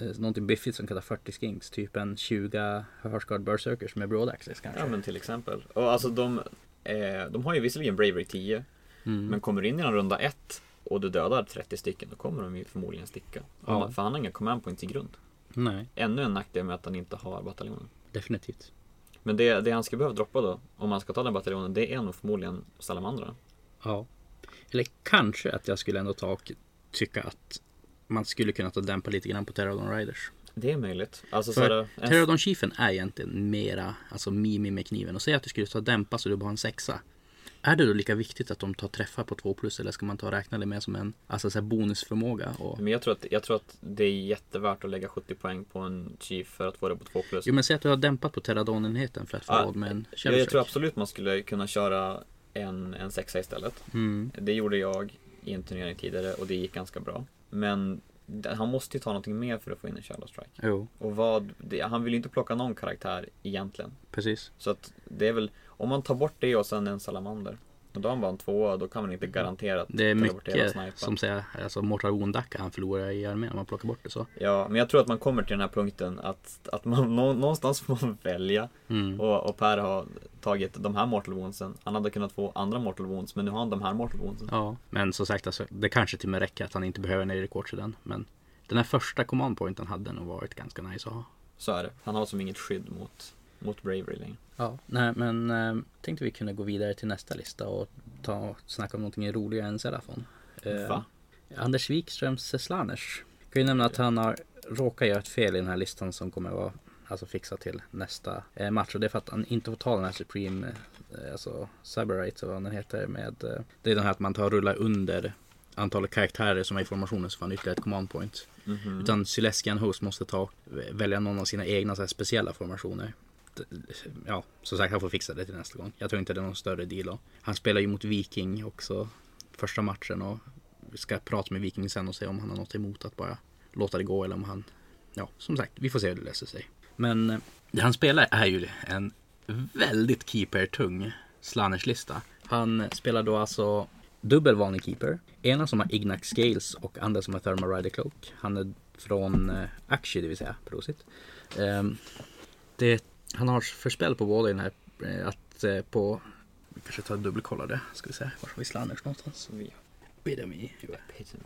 Eh, Någonting biffigt som kan ta 40 skinks, typ en 20 Heartsguard Berserkers med Broadaxes kanske. Ja men till exempel. Och alltså de, eh, de har ju visserligen Bravery 10. mm. Men kommer in i en runda 1 och du dödar 30 stycken då kommer de ju förmodligen sticka. Ja. För han har inga command points i grund. Nej, Ännu en nackdel med att han inte har bataljonen. definitivt. Men det, det han ska behöva droppa då, om man ska ta den bataljonen, det är nog förmodligen Salamandra. Ja. Eller kanske att jag skulle ändå ta och tycka att man skulle kunna ta dämpa lite grann på Terradon Riders. Det är möjligt. Alltså För det, en, Terradon Chiefen är egentligen mera, alltså Mimi med kniven. Och säg att du skulle ta dämpa så du bara har en sexa. Är det då lika viktigt att de tar träffar på 2 plus eller ska man ta och räkna det med som en alltså så bonusförmåga? Och... Men jag tror, att, jag tror att det är jättevärt att lägga 70 poäng på en Chief för att få det på 2 plus. Jo men säg att du har dämpat på Terradon-enheten för att få råd med en jag, jag tror absolut man skulle kunna köra en, en sexa istället. Mm. Det gjorde jag i en turnering tidigare och det gick ganska bra. Men han måste ju ta någonting mer för att få in en Shadow Strike. Jo, Och vad, det, han vill ju inte plocka någon karaktär egentligen. precis. Så att det är väl, om man tar bort det och sen en Salamander. Och då har han bara en tvåa, då kan man inte garantera att Det är mycket som säger, alltså Mortal Wound-dacka han förlorar i armén om man plockar bort det så. Ja, men jag tror att man kommer till den här punkten att, att man nå, någonstans får man välja. Mm. Och, och Per har tagit de här Mortal Woundsen. Han hade kunnat få andra Mortal Wounds, men nu har han de här Mortal Woundsen. Ja, men som sagt alltså, det kanske till och med räcker att han inte behöver en i den. Men den här första command pointen hade nog varit ganska nice att ha. Så är det. Han har som inget skydd mot, mot Bravery längre. Ja, nej men äh, tänkte vi kunde gå vidare till nästa lista och ta och snacka om någonting roligare än Serafon. Eh, Va? Anders Wikströms Slaners. Kan ju nämna att han har råkat göra ett fel i den här listan som kommer vara alltså fixat till nästa eh, match. Och det är för att han inte får ta den här Supreme, eh, alltså Cyberite eller vad den heter med. Eh, det är den här att man tar och rullar under antalet karaktärer som är i formationen så får han ytterligare ett command point. Mhm. Utan Syleskian Host måste ta välja någon av sina egna så här, speciella formationer. Eh, ja, som sagt han får fixa det till nästa gång. Jag tror inte det är någon större deal. då. Han spelar ju mot Viking också första matchen och vi ska prata med Viking sen och se om han har något emot att bara låta det gå eller om han ja, som sagt, vi får se hur det löser sig. Men det han spelar är ju en väldigt keeper-tung slannerslista. Han spelar då alltså dubbel vanlig keeper. Ena som har Ignax Scales och andra som har Thermal Rider Cloak. Han är från eh, Aktie, det vill säga Prosit. Ehm, det, han har för spel på båda i den här eh, att eh, på vi kanske tar och dubbelkollar det. Ska vi se, var har vi Slanners någonstans? Vi Epidemi. Epitome.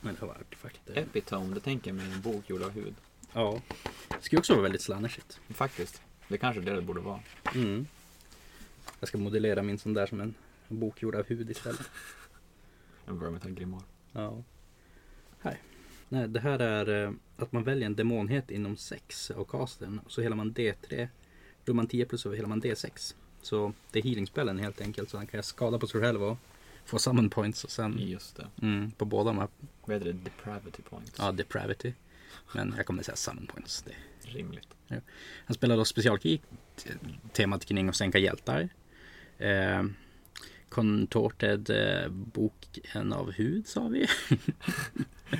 Men det var artefakter. Epitome, det tänker jag mig en bok gjord av hud. Ja. Det skulle också vara väldigt slannersigt. Faktiskt. Det kanske är det det borde vara. Mm. Jag ska modellera min sån där som en bok gjord av hud istället. En Grimoire. Ja. Här. Nej, det här är eh, att man väljer en demonhet inom 6 av casten. Så helar man D3. Då man 10 plus så helar man D6. Så det är healingspelen helt enkelt. Så han kan skada på sig själv och få summon points. Och sen Just det. mm, på båda de här, Vad heter det? Depravity points. ja, depravity. Men jag kommer säga summon points. Det. Rimligt. Han spelar då specialkrig. t- Temat kring att sänka hjältar. Eh, Contorted eh, boken av hud sa vi.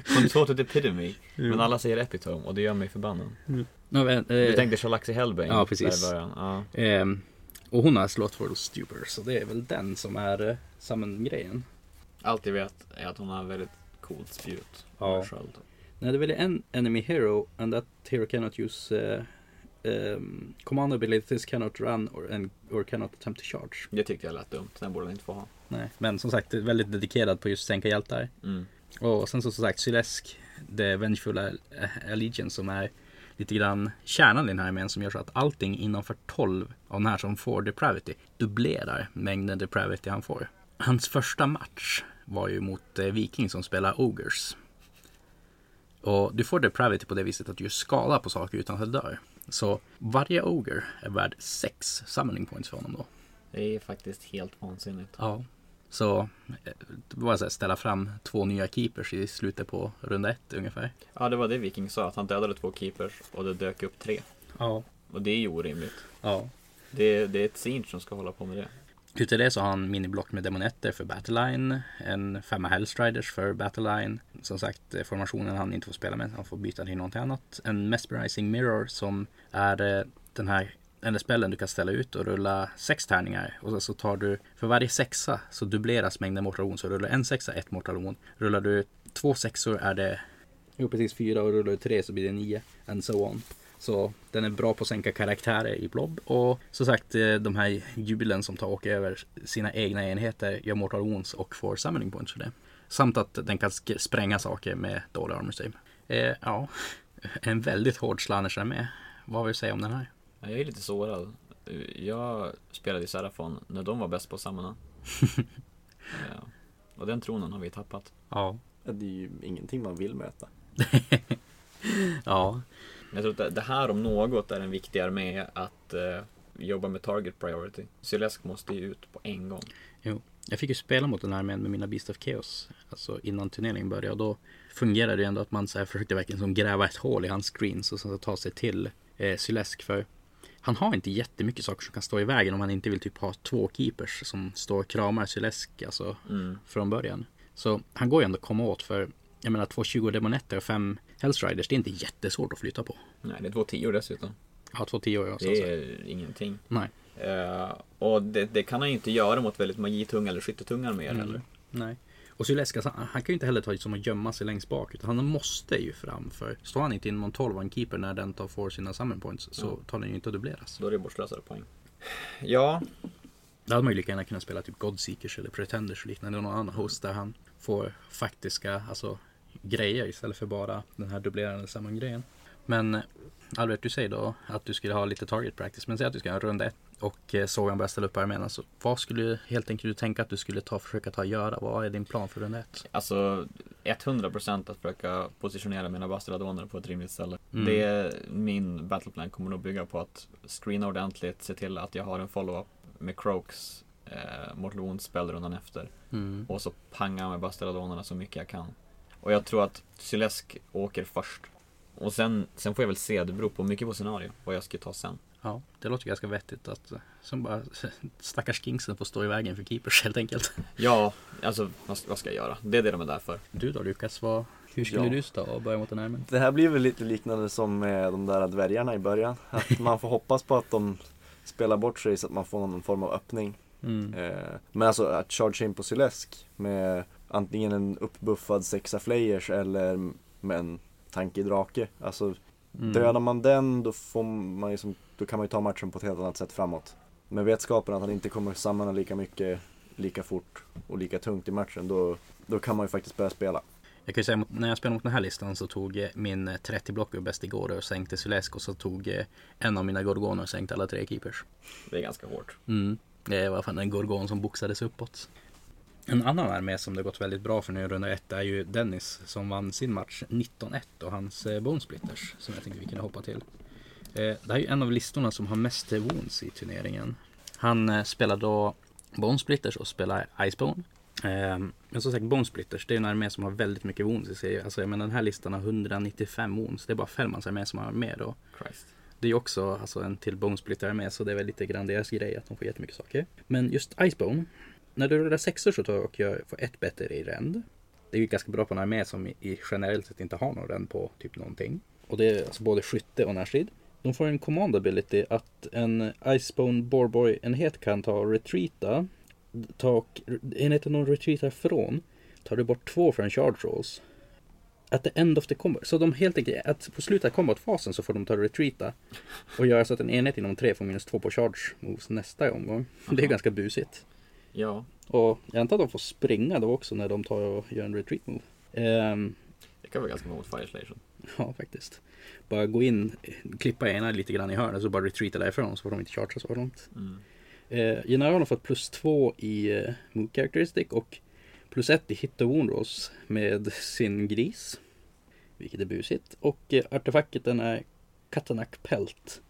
(laughs) Consorted Epitome. Men alla säger Epitome och det gör mig förbannad. Ja, men, Du eh, tänkte Shalaxi Hellbane Ja, precis. där. Ja. Ehm, och hon har Slothful Stupor, så det är väl den som är eh, summon-grejen. Allt jag vet är att hon har väldigt coolt spjut. Ja. Nej, det är väl en enemy hero and that hero cannot use uh, um, command abilities cannot run or, and, or cannot attempt to charge. Det tyckte jag lät dumt. Den borde den inte få ha. Nej, men som sagt, väldigt dedikerad på just sänka hjältar. Mm. Och sen så som sagt Sylesk, The Vengeful Allegiance som är lite grann kärnan i den här armén som gör så att allting innanför 12 av den här som får Depravity dubblerar mängden Depravity han får. Hans första match var ju mot eh, Viking som spelar Ogres. Och du får Depravity på det viset att du gör skada på saker utan att det dör. Så varje Ogre är värd 6 summoning points för honom då. Det är faktiskt helt vansinnigt. Ja. Så det var så här, ställa fram två nya keepers i slutet på runda ett ungefär. Ja, det var det Viking sa. Att han dödade två keepers och det dök upp tre. Ja. Och det är ju orimligt. Ja. Det, det är ett Siege som ska hålla på med det. Utöver det så har han miniblock med demonetter för Battleline. En femma Hellstriders för Battleline. Som sagt eh, formationen han inte får spela med. Han får byta till någonting annat. En Mesmerizing Mirror som är eh, den här eller spellen du kan ställa ut och rulla sex tärningar. Och så- så tar du för varje sexa så dubbleras mängden mortalon. Så rullar du en sexa, ett mortalon. Rullar du två sexor är det Jo precis fyra och rullar du tre så blir det nio. And so on. Så den är bra på att sänka karaktärer i blob. Och som sagt eh, de här jubilen som tar och åker över sina egna enheter gör mortal wounds och får summoning points för det. Samt att den kan spränga saker med dålig armor save. Eh, ja, (laughs) en väldigt hård slanners med. Vad vill du säga om den här? Ja, Jag är lite sårad. Jag spelade i Serafon när de var bäst på sammanhang. (laughs) ja. Och den tronen har vi tappat. Ja. Ja, Det är ju ingenting man vill möta. (laughs) Ja. Jag tror att det- här om något är en viktig armé att eh, jobba med target priority. Sylesk måste ju ut på en gång. Jag fick ju spela mot den här armén med mina Beast of Chaos. Alltså innan turneringen började. Och då fungerade det ändå att man så här försökte verkligen som gräva ett hål i hans screens och sen så ta sig till eh, Sylesk. För han har inte jättemycket saker som kan stå i vägen om han inte vill typ ha två keepers som står och kramar Sylesk alltså Mm. från början. Så han går ju ändå att komma åt för jag menar 220 demonetter och 5 Hellstriders det är inte jättesvårt att flytta på. Nej, det är två tior dessutom. Ja, två tio år. och så- Det är ingenting. Nej. Eh, och det, det kan han ju inte göra mot väldigt magitunga eller skyttetunga arméer Mm. heller. Nej. Och Sylesk, alltså, han kan ju inte heller ta som att gömma sig längst bak. Utan han måste ju fram. För står han inte inom 12 av en keeper när den tar får sina summon points. Så Ja. tar den ju inte att dubbleras. Då är det bortslösade poäng. Ja, Då hade man ju lika gärna kunnat spela typ Godseekers eller Pretenders och liknande. Någon annan host där han får faktiska alltså, grejer istället för bara den här dubblerande summon grejen. Men Albert, du säger då att du skulle ha lite target practice. Men säg att du ska ha en runda ett och eh, såg han börja ställa upp armén. Alltså, vad skulle du helt enkelt du tänka att du skulle ta försöka ta och göra? Vad är din plan för runda ett? alltså 100% att försöka positionera mina bastelladoner på ett rimligt ställe. Mm. Det, min battleplan kommer nog bygga på att screena ordentligt, se till att jag har en follow-up med Croaks eh, Mortal Wounds spelrundan efter. Mm. Och så panga med bastelladonerna så mycket jag kan. Och jag tror att Sylesk åker först. Och sen, sen får jag väl se, det beror på mycket på scenario, vad jag ska ta sen. Ja, det låter ganska vettigt att eh, som bara (laughs) stackars kingsen får stå i vägen för keepers helt enkelt. (laughs) Ja, alltså vad, ska jag göra? Det är det de är där för. Du då Lukas, vad Hur skulle Ja. du stå och börja mot den armen? Det här blir väl lite liknande som med de där dvärgarna i början. (laughs) Att man får hoppas på att de spelar bort sig så att man får någon form av öppning. Mm. Eh, men alltså att charge in på Sylesk med antingen en uppbuffad sexa flayers eller med en tankig drake. Alltså Mm. dödar man den då, får man ju som, då kan man ju ta matchen på ett helt annat sätt framåt. Med vetskapen att han inte kommer samla lika mycket, lika fort och lika tungt i matchen då, då kan man ju faktiskt börja spela. Jag kan ju säga mot, när jag spelade mot den här listan så tog eh, min eh, 30 block bäst igår och sänkte Sylesk och så tog eh, en av mina Gorgoner och sänkte alla tre keepers. Det är ganska hårt. Mm. Det var fan en Gorgon som boxades uppåt. En annan armé som det gått väldigt bra för nu i runda ett är ju Dennis som vann sin match 19-1 och hans eh, Bone Splitters som jag tänkte vi kunde hoppa till. Eh, det här är ju en av listorna som har mest wounds i turneringen. Han eh, spelar då Bone Splitters och spelar Icebone. Eh, men som sagt Bone Splitters det är en armé som har väldigt mycket wounds i sig. Alltså, men den här listan har 195 wounds. Det är bara Fällmans armé som har mer då. Christ. Det är ju också alltså, en till Bonesplitter med så det är väl lite grann deras grej att de får jättemycket saker. Men just Icebone, när du rullar sexor så tar och jag får ett bättre i ränd. Det är ju ganska bra på en armé som i, generellt sett inte har någon ränd på typ någonting. Och det är alltså både skytte och närstrid. De får en command ability att en Icebone Borboy-enhet kan ta och retreata. Ta och, enheten de retreatar från tar du bort två från charge rolls. At the end of the combat. Så de helt enkelt, att på slutet av combat-fasen så får de ta och retreata. Och göra så att en enhet inom tre får minus två på charge moves nästa omgång. Det är ganska busigt. Ja, Och jag antar att de får springa då också när de tar och gör en retreat move. Ehm, det kan vara ganska bra mot Fire Station. ja, faktiskt. Bara gå in, klippa ena lite grann i hörnet så bara retreata därifrån så får de inte chargea så långt. Mm. Eh, General har fått plus två i eh, move characteristic och plus ett i hit och wound rolls med sin gris. Vilket är busigt. Och eh, artefakten är Katanak Pelt.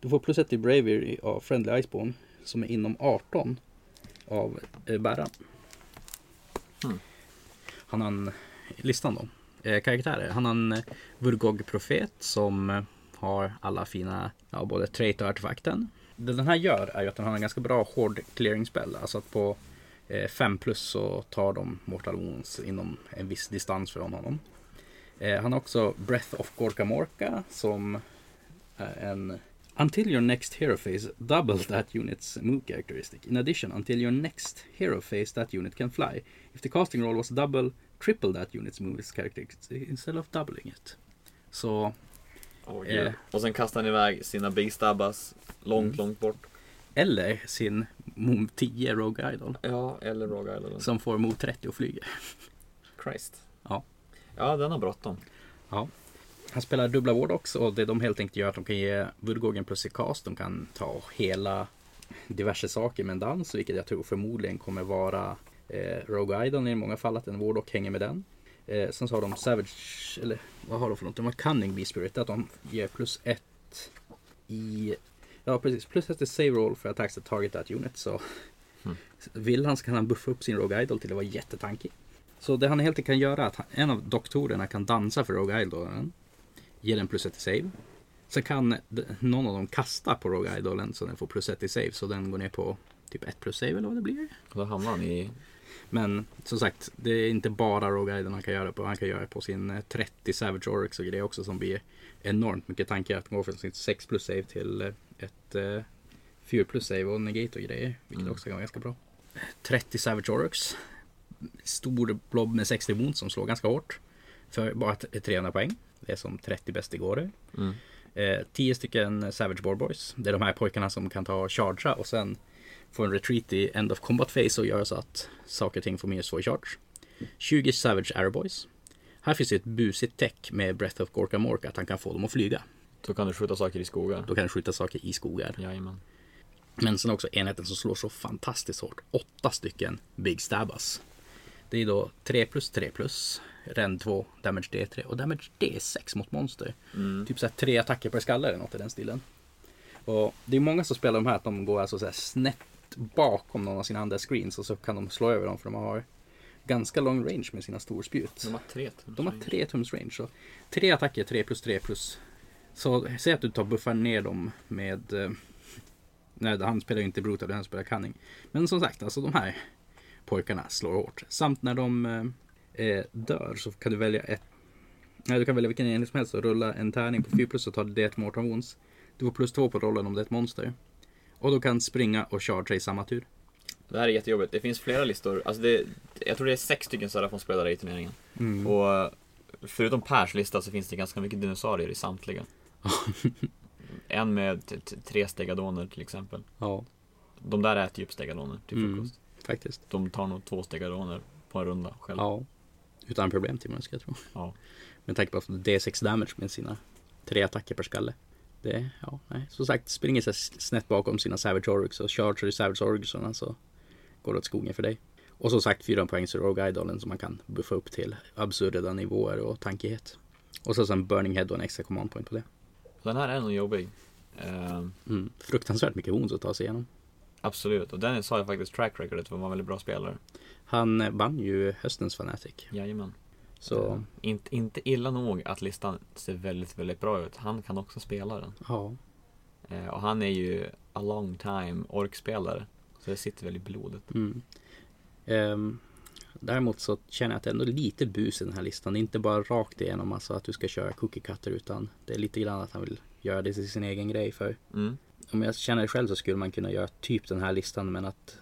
Du får plus ett i Bravery av Friendly Iceborne som är inom 18 av eh, bäraren. Hmm. Han har en, listan då. Eh, karaktärer. Han har en eh, Vurgog Profet som har alla fina, ja både trait och artefakten. Det den här gör är ju att den har en ganska bra hård clearing spell. Alltså att på 5 plus så tar de Mortal Wounds inom en viss distans från honom. Han har också Breath of Gorka Morka som är en Until your next hero phase, double that unit's move characteristic. In addition, until your next hero phase, that unit can fly. If the casting roll was double, triple that unit's move characteristic instead of doubling it. Så, Åh, Eh. gud. Och sen kastar han iväg sina Big Stabbas långt, Mm. långt bort. eller sin move 10 Rogue Idol Ja, eller Rogue Island. som får move 30 och flyger. Christ. Ja. Ja, den har bråttom. Han spelar dubbla också och det de helt enkelt gör att de kan ge Woodgågen plus i cast. De kan ta hela diverse saker med en dans, vilket jag tror förmodligen kommer vara eh, Rogue Idol i många fall, att en vård och hänger med den. Eh, sen så har de Savage, eller vad har de för något? De har Cunning Bee Spirit, att de ger plus ett i Ja precis, plus ett i save roll för attacks that target that unit. Så Mm. vill han så kan han buffa upp sin Rogue Idol till att vara jättetankig. Så det han helt enkelt kan göra är att en av doktorerna kan dansa för Rogue Idolen. Ge den plus ett i save. Så kan någon av dem kasta på Rogue Idolen så den får plus ett i save. Så den går ner på typ 1 plus save eller vad det blir. Och då hamnar han i... Men som sagt, det är inte bara Rogue Idol han kan göra på. Han kan göra på sin eh, 30 Savage Oryx och grejer också som blir enormt mycket tankar. Att gå från sin 6 plus save till eh, ett eh, 4 plus save och negate och grejer. Vilket Mm. också kan vara ganska bra. 30 Savage Oryx. Stor blob med 60 wounds som slår ganska hårt. För bara t- 300 poäng. Det är som 30 bäst igår. Mm. Eh, 10 stycken Savage Boar Boys. Det är de här pojkarna som kan ta och chargea och sen få en retreat i End of Combat Phase och göra så att saker och ting får minus 2 i charge. 20 Savage Arrow Boys. Här finns det ett busigt tech med Breath of Gorka Morka att han kan få dem att flyga. Så kan du skjuta saker i skogar. Då kan han skjuta saker i skogar. Jajamän. Men sen också enheten som slår så fantastiskt hårt. Åtta stycken Big Stabbas. Det är då 3 plus 3 plus. Rend 2, Damage D3 och Damage D6 mot monster. Mm. Typ såhär tre attacker per skalle eller något i den stilen. Och det är många som spelar de här att de går alltså så här snett bakom någon av sina andra screens och så kan de slå över dem för de har ganska lång range med sina storspjut. De har tre. De har tre tums range. Så tre attacker, 3 plus 3 plus. Så säg att du tar buffar ner dem med... Eh, nej, han spelar ju inte brutal, han spelar cunning. Men som sagt, alltså de här pojkarna slår hårt. Samt när de eh, eh, dör så kan du välja ett Nej, du kan välja vilken enhet som helst och rulla en tärning på 4 plus och ta det Mortal Wounds. Du får plus 2 på rollen om det är ett monster. Och du kan springa och charge i samma tur. Det här är jättejobbigt. Det finns flera listor. Alltså det, jag tror det är sex stycken Serafon-spelare i turneringen. Mm. Och förutom Pers lista så finns det ganska mycket dinosaurier i samtliga. (laughs) en med tre stegadoner till exempel. Ja, De där äter ju upp stegadoner till Mm. frukost. Faktiskt. De tar nog två stegadoner på en runda själva. Ja. Utan problem till med ska jag tro. Ja. Med tanke på att D6 damage med sina tre attacker per skalle. Det, ja, nej. Som sagt, springer sig snett bakom sina Savage Oryx och charger i Savage Oryxarna så går det åt skogen för dig. Och som sagt, fyra poängs Rogue Idolen som man kan buffa upp till absurda nivåer och tankighet. Och så sen Burning Head och en extra command point på det. Den här är nog jobbig. Eh, Mm. Fruktansvärt mycket wounds att ta sig igenom. Absolut. Och Dennis har ju faktiskt track recordet för att vara en väldigt bra spelare. Han eh, vann ju höstens Fanatic. Jajamän. Så Eh, inte, inte illa nog att listan ser väldigt, väldigt bra ut. Han kan också spela den. ja, Eh, och han är ju a long time orkspelare. Så det sitter väl i blodet. Mm. Ehm, däremot så känner jag att det är ändå lite bus i den här listan. Det är inte bara rakt igenom alltså att du ska köra cookie cutter utan det är lite grann att han vill göra det till sin egen grej. För Mm. Om jag känner det själv så skulle man kunna göra typ den här listan men att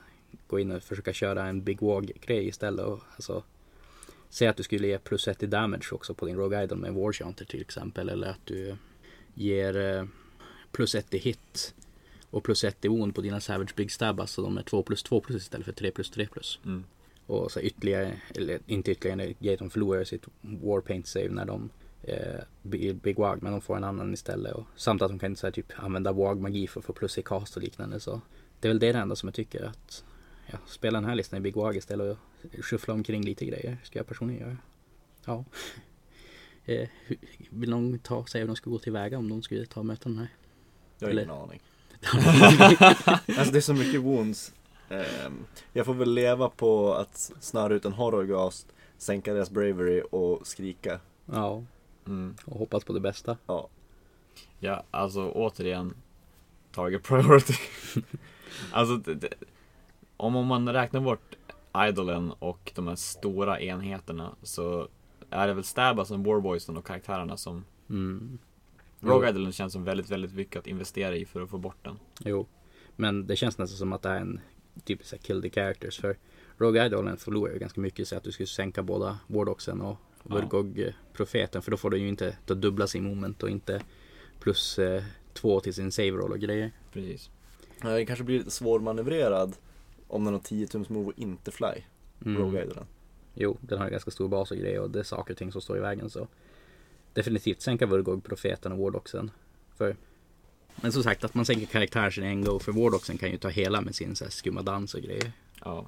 gå in och försöka köra en Big Wog grej istället. Och, alltså, säg att du skulle ge plus ett i damage också på din Rogue Idol med War Chanter till exempel. Eller att du ger eh, plus ett i hit och plus ett i wound på dina Savage Big Stab. Alltså de är 2 plus 2 plus istället för 3 plus 3 plus. Mm. Och så ytterligare, eller inte ytterligare, Gaton förlorar sitt Warpaint save när de eh, Big, Wag, men de får en annan istället. Och, samt att de kan så här, typ använda Wag-magi för att få plus i cast och liknande. Så det är väl det enda som jag tycker att ja, spela den här listan i Big Wag istället och shuffla omkring lite grejer. Ska jag personligen göra. Ja. (laughs) Eh, vill någon ta säga hur de ska gå tillväga om de skulle ta och möta den här? Jag har Eller- ingen aning. (laughs) Alltså det är så mycket wounds. Ehm, jag får väl leva på att snöra ut en horrorgast, sänka deras bravery och skrika. Ja, Mm. och hoppas på det bästa. Ja. Ja, alltså återigen. Target priority. (laughs) alltså, det, det, om om man räknar bort Idolen och de här stora enheterna så är det väl Stabasen, Warboysen och karaktärerna som Mm. Rogue Idolen känns som väldigt, väldigt mycket att investera i för att få bort den. Jo, men det känns nästan som att det är en typ så kill the characters. För Rogue Idolen förlorar ju ganska mycket så att du skulle sänka båda Wardoxen och. Vurgog-profeten. För då får du ju inte ta dubbla sin moment och inte plus eh, två till sin save roll och grejer. Precis. Den kanske blir lite svårmanövrerad om den har 10 tums move och inte fly. Mm. Idolen. Jo, den har ju ganska stor bas och grejer och det är saker och ting som står i vägen så definitivt sänka Vurgog, profeten och Wardoxen. För men som sagt att man sänker karaktären en go för Wardoxen kan ju ta hela med sin så här, skumma dans och grejer. Ja.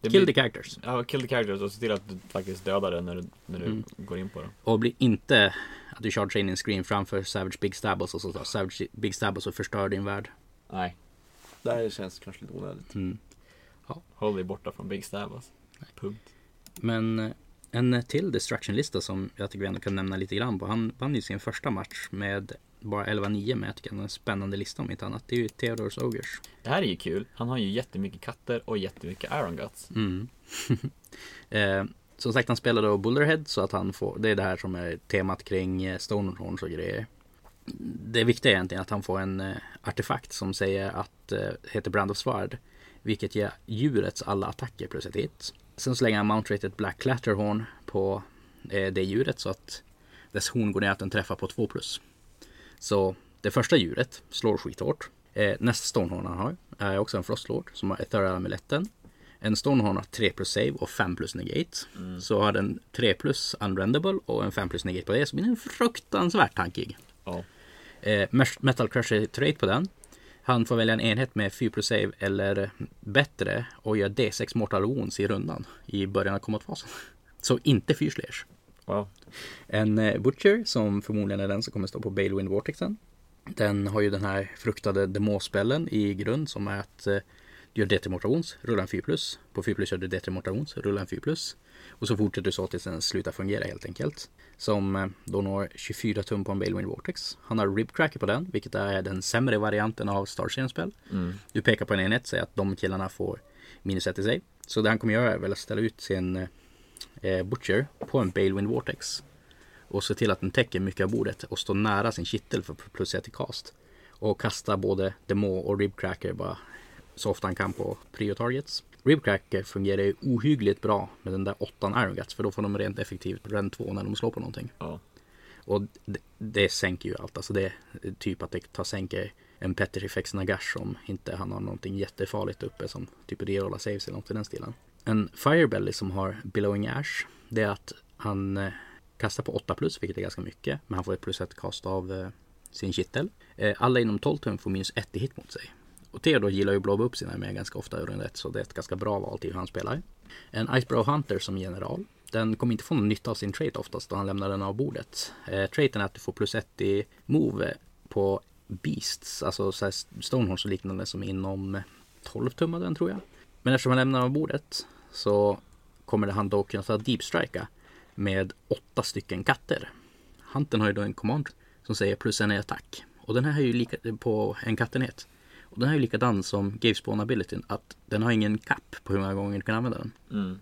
Det Kill blir- the characters. Ja, kill the characters och se till att du faktiskt dödar den när du, när du Mm. går in på den. Och blir inte att du chargear in en screen framför Savage Big Stabbles och så tar Savage Big Stabbles och förstör din värld. Nej, Det här känns kanske lite onödigt. Mm. håll dig borta från Big Stab alltså. Punkt. Men eh, en till destruction-lista som jag tycker vi ändå kan nämna lite grann på. Han vann ju sin första match med bara 11-9 med jag tycker en spännande lista om inte annat. Det är ju Theodors Ogers. Det här är ju kul. Han har ju jättemycket katter och jättemycket Iron Guts. Mm. (laughs) eh, som sagt han spelar då Bullerhead så att han får, det är det här som är temat kring eh, Stonehorns och grejer. Det viktiga är egentligen att han får en eh, artefakt som säger att, eh, heter Brand of Sword. Vilket ger djurets alla attacker plus ett hit. Sen slänger han Mount Rated Black Clatterhorn på eh, det djuret så att dess horn går ner att den träffar på 2 plus. Så det första djuret slår skithårt. Eh, nästa Stonehorn han har är också en Frostlord som har Ethereal amuletten. En Stonehorn har 3 plus save och 5 plus negate. Så har den 3 plus unrendable och en 5 plus negate på det. Så blir den fruktansvärt tankig. Ja. Eh, Metal Crusher trait på den. Han får välja en enhet med 4 plus save eller bättre och gör D6 Mortal Wounds i rundan i början av kombatfasen. (laughs) Så inte fyrslers. Wow. En eh, Butcher som förmodligen är den som kommer stå på Balewind Vortexen. Den har ju den här fruktade demospellen i grund som är att eh, du gör D3 Mortal Wounds, rulla en 4 plus. På 4 plus gör du D3 Mortal Wounds, rulla en 4 plus. Och så fortsätter du så tills den slutar fungera helt enkelt. Som eh, då når 24 tum på en Balewind Vortex. Han har Ribcracker på den, vilket är den sämre varianten av Starshine spel. Mm. Du pekar på en enhet, säger att de killarna får minus 1 i sig. Så det han kommer göra är väl att ställa ut sin eh, Butcher på en Balewind Vortex. Och se till att den täcker mycket av bordet och stå nära sin kittel för plus ett i cast. Och kasta både Demo och Ribcracker bara så ofta han kan på prio targets. Ribcracker fungerar ju ohyggligt bra med den där åttan Iron Guts för då får de rent effektivt rend 2 när de slår på någonting. Ja. Och det, det sänker ju allt. Alltså det är typ att det tar sänker en Petrifex Nagash om inte han har någonting jättefarligt uppe som typ rerolla saves eller något i den stilen. En Firebelly som har Billowing Ash det är att han eh, kastar på 8 plus vilket är ganska mycket men han får ett plus ett cast av eh, sin kittel. Eh, alla inom 12 tum får minus 1 i hit mot sig. Och Theodor gillar ju att blåba upp sina med ganska ofta i runda 1 så det är ett ganska bra val till hur han spelar. En Icebrow Hunter som general. Den kommer inte få någon nytta av sin trait oftast då han lämnar den av bordet. Eh, traiten är att du får plus 1 i move på Beasts, alltså Stonehorns och liknande som inom 12 tum av den tror jag. Men eftersom han lämnar av bordet så kommer han då kunna ta Deep Strika med åtta stycken katter. Hunten har ju då en command som säger plus en i attack. Och den här är ju lika på en kattenhet. Och den här är ju likadan som Gavespawn abilityn att den har ingen cap på hur många gånger du kan använda den. Mm.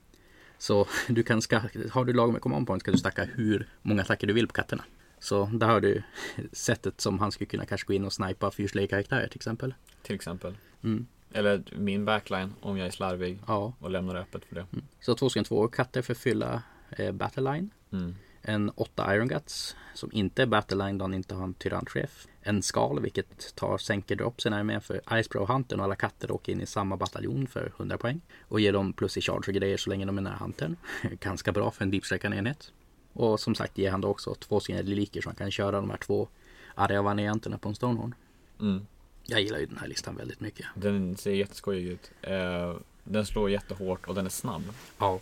Så (laughs) du kan ska, har du lag med command point ska du stacka hur många attacker du vill på katterna. Så där har du (laughs) sättet som han skulle kunna kanske gå in och snipa fyrslay-karaktärer till exempel. Till exempel. Mm. Eller min backline om jag är slarvig Ja, och lämnar det öppet för det. mm. så två stycken två katter för fylla eh, battleline. Mm. En åtta Iron Guts som inte är battleline då han inte har en tyrannchef. En skal vilket tar sänker dropsen är med för Icebrow Huntern och alla katter åker in i samma bataljon för 100 poäng. Och ger dem plus i charge och grejer så länge de är nära Huntern. (laughs) Ganska bra för en deepsträckande enhet. Och som sagt ger han då också två stycken reliker så han kan köra de här två arga varianterna på en Stonehorn. Mm. Jag gillar ju den här listan väldigt mycket. Den ser jätteskojig ut. Eh, den slår jättehårt och den är snabb. Ja.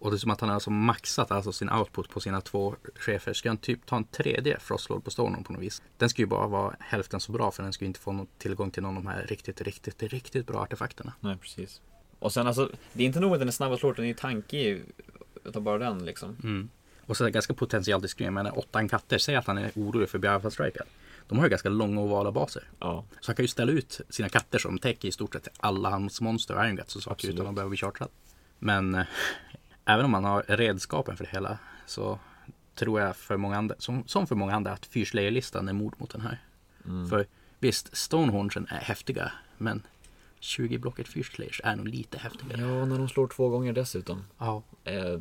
Och det är som att han har alltså maxat alltså sin output på sina två chefer. Ska han typ ta en tredje Frostlord på Stonehorn på något vis? Den ska ju bara vara hälften så bra för den ska inte få någon tillgång till någon av de här riktigt, riktigt, riktigt bra artefakterna. Nej, precis. Och sen alltså, det är inte nog att den är snabb att slå, den är ju tankig utav bara den liksom. Mm. Och så är det ganska potential till skrim. Men åttan katter, säg att han är orolig för alpha strikad. De har ju ganska långa ovala baser. Ja, Så han kan ju ställa ut sina katter som täcker i stort sett alla hans monster och Iron och saker utan att behöva bli chartrad. Men eh, (laughs) även om man har redskapen för det hela så tror jag för många andra, som, som för många andra att fyrslayer-listan är mord mot den här. mm. För visst, Stonehornsen är häftiga men 20 blocket fyrslayers är nog lite häftigare. ja när de slår två gånger dessutom. Ja. Eh,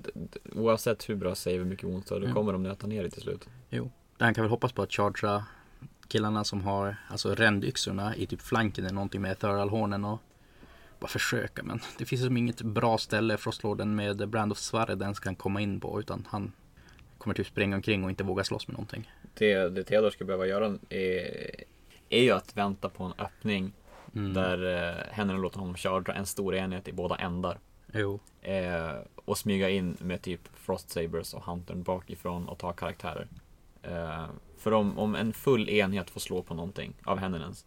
oavsett hur bra save och mycket ont då Mm. kommer de nöta ner det till slut. Jo, han kan väl hoppas på att chargea killarna som har alltså rändyxorna i typ flanken eller någonting med Thuralhornen och bara försöka. Men det finns som inget bra ställe Frostlorden med Brand of Svarre den kan komma in på utan han kommer typ springa omkring och inte våga slåss med någonting. Det, det Theodor ska behöva göra är, är ju att vänta på en öppning Mm. där eh, händerna låter honom chargea en stor enhet i båda ändar. Jo, Eh, och smyga in med typ Frost Sabers och Huntern bakifrån och ta karaktärer. Eh, för om, om en full enhet får slå på någonting av Hennenens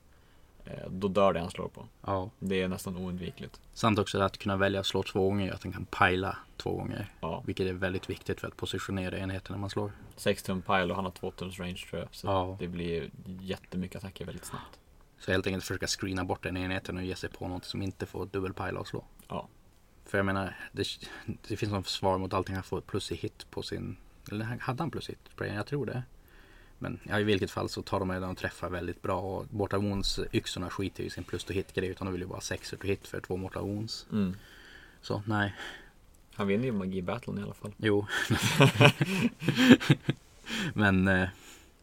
eh, då dör det han slår på. ja. Det är nästan oundvikligt. Samt också att kunna välja att slå två gånger, att den kan pajla två gånger. Ja. Vilket är väldigt viktigt för att positionera enheten när man slår. 6 tum pile och han har 2 tums range tror jag. Så Ja. det blir jättemycket attacker väldigt snabbt. Så helt enkelt försöka screena bort den enheten och ge sig på något som inte får dubbelpajla och slå. Ja. För jag menar, det, det finns något svar mot allting. Han får plus i hit på sin... Eller hade han plus i hit? Jag tror det. Men ja, i vilket fall så tar de ju den och träffar väldigt bra. Och Mortal Wounds yxorna skiter ju i sin plus to hit grej. Utan de vill ju bara sexer to hit för två Mortal Wounds. Mm. Så nej, Han vinner ju magi-battlen i alla fall. jo. (laughs) Men eh,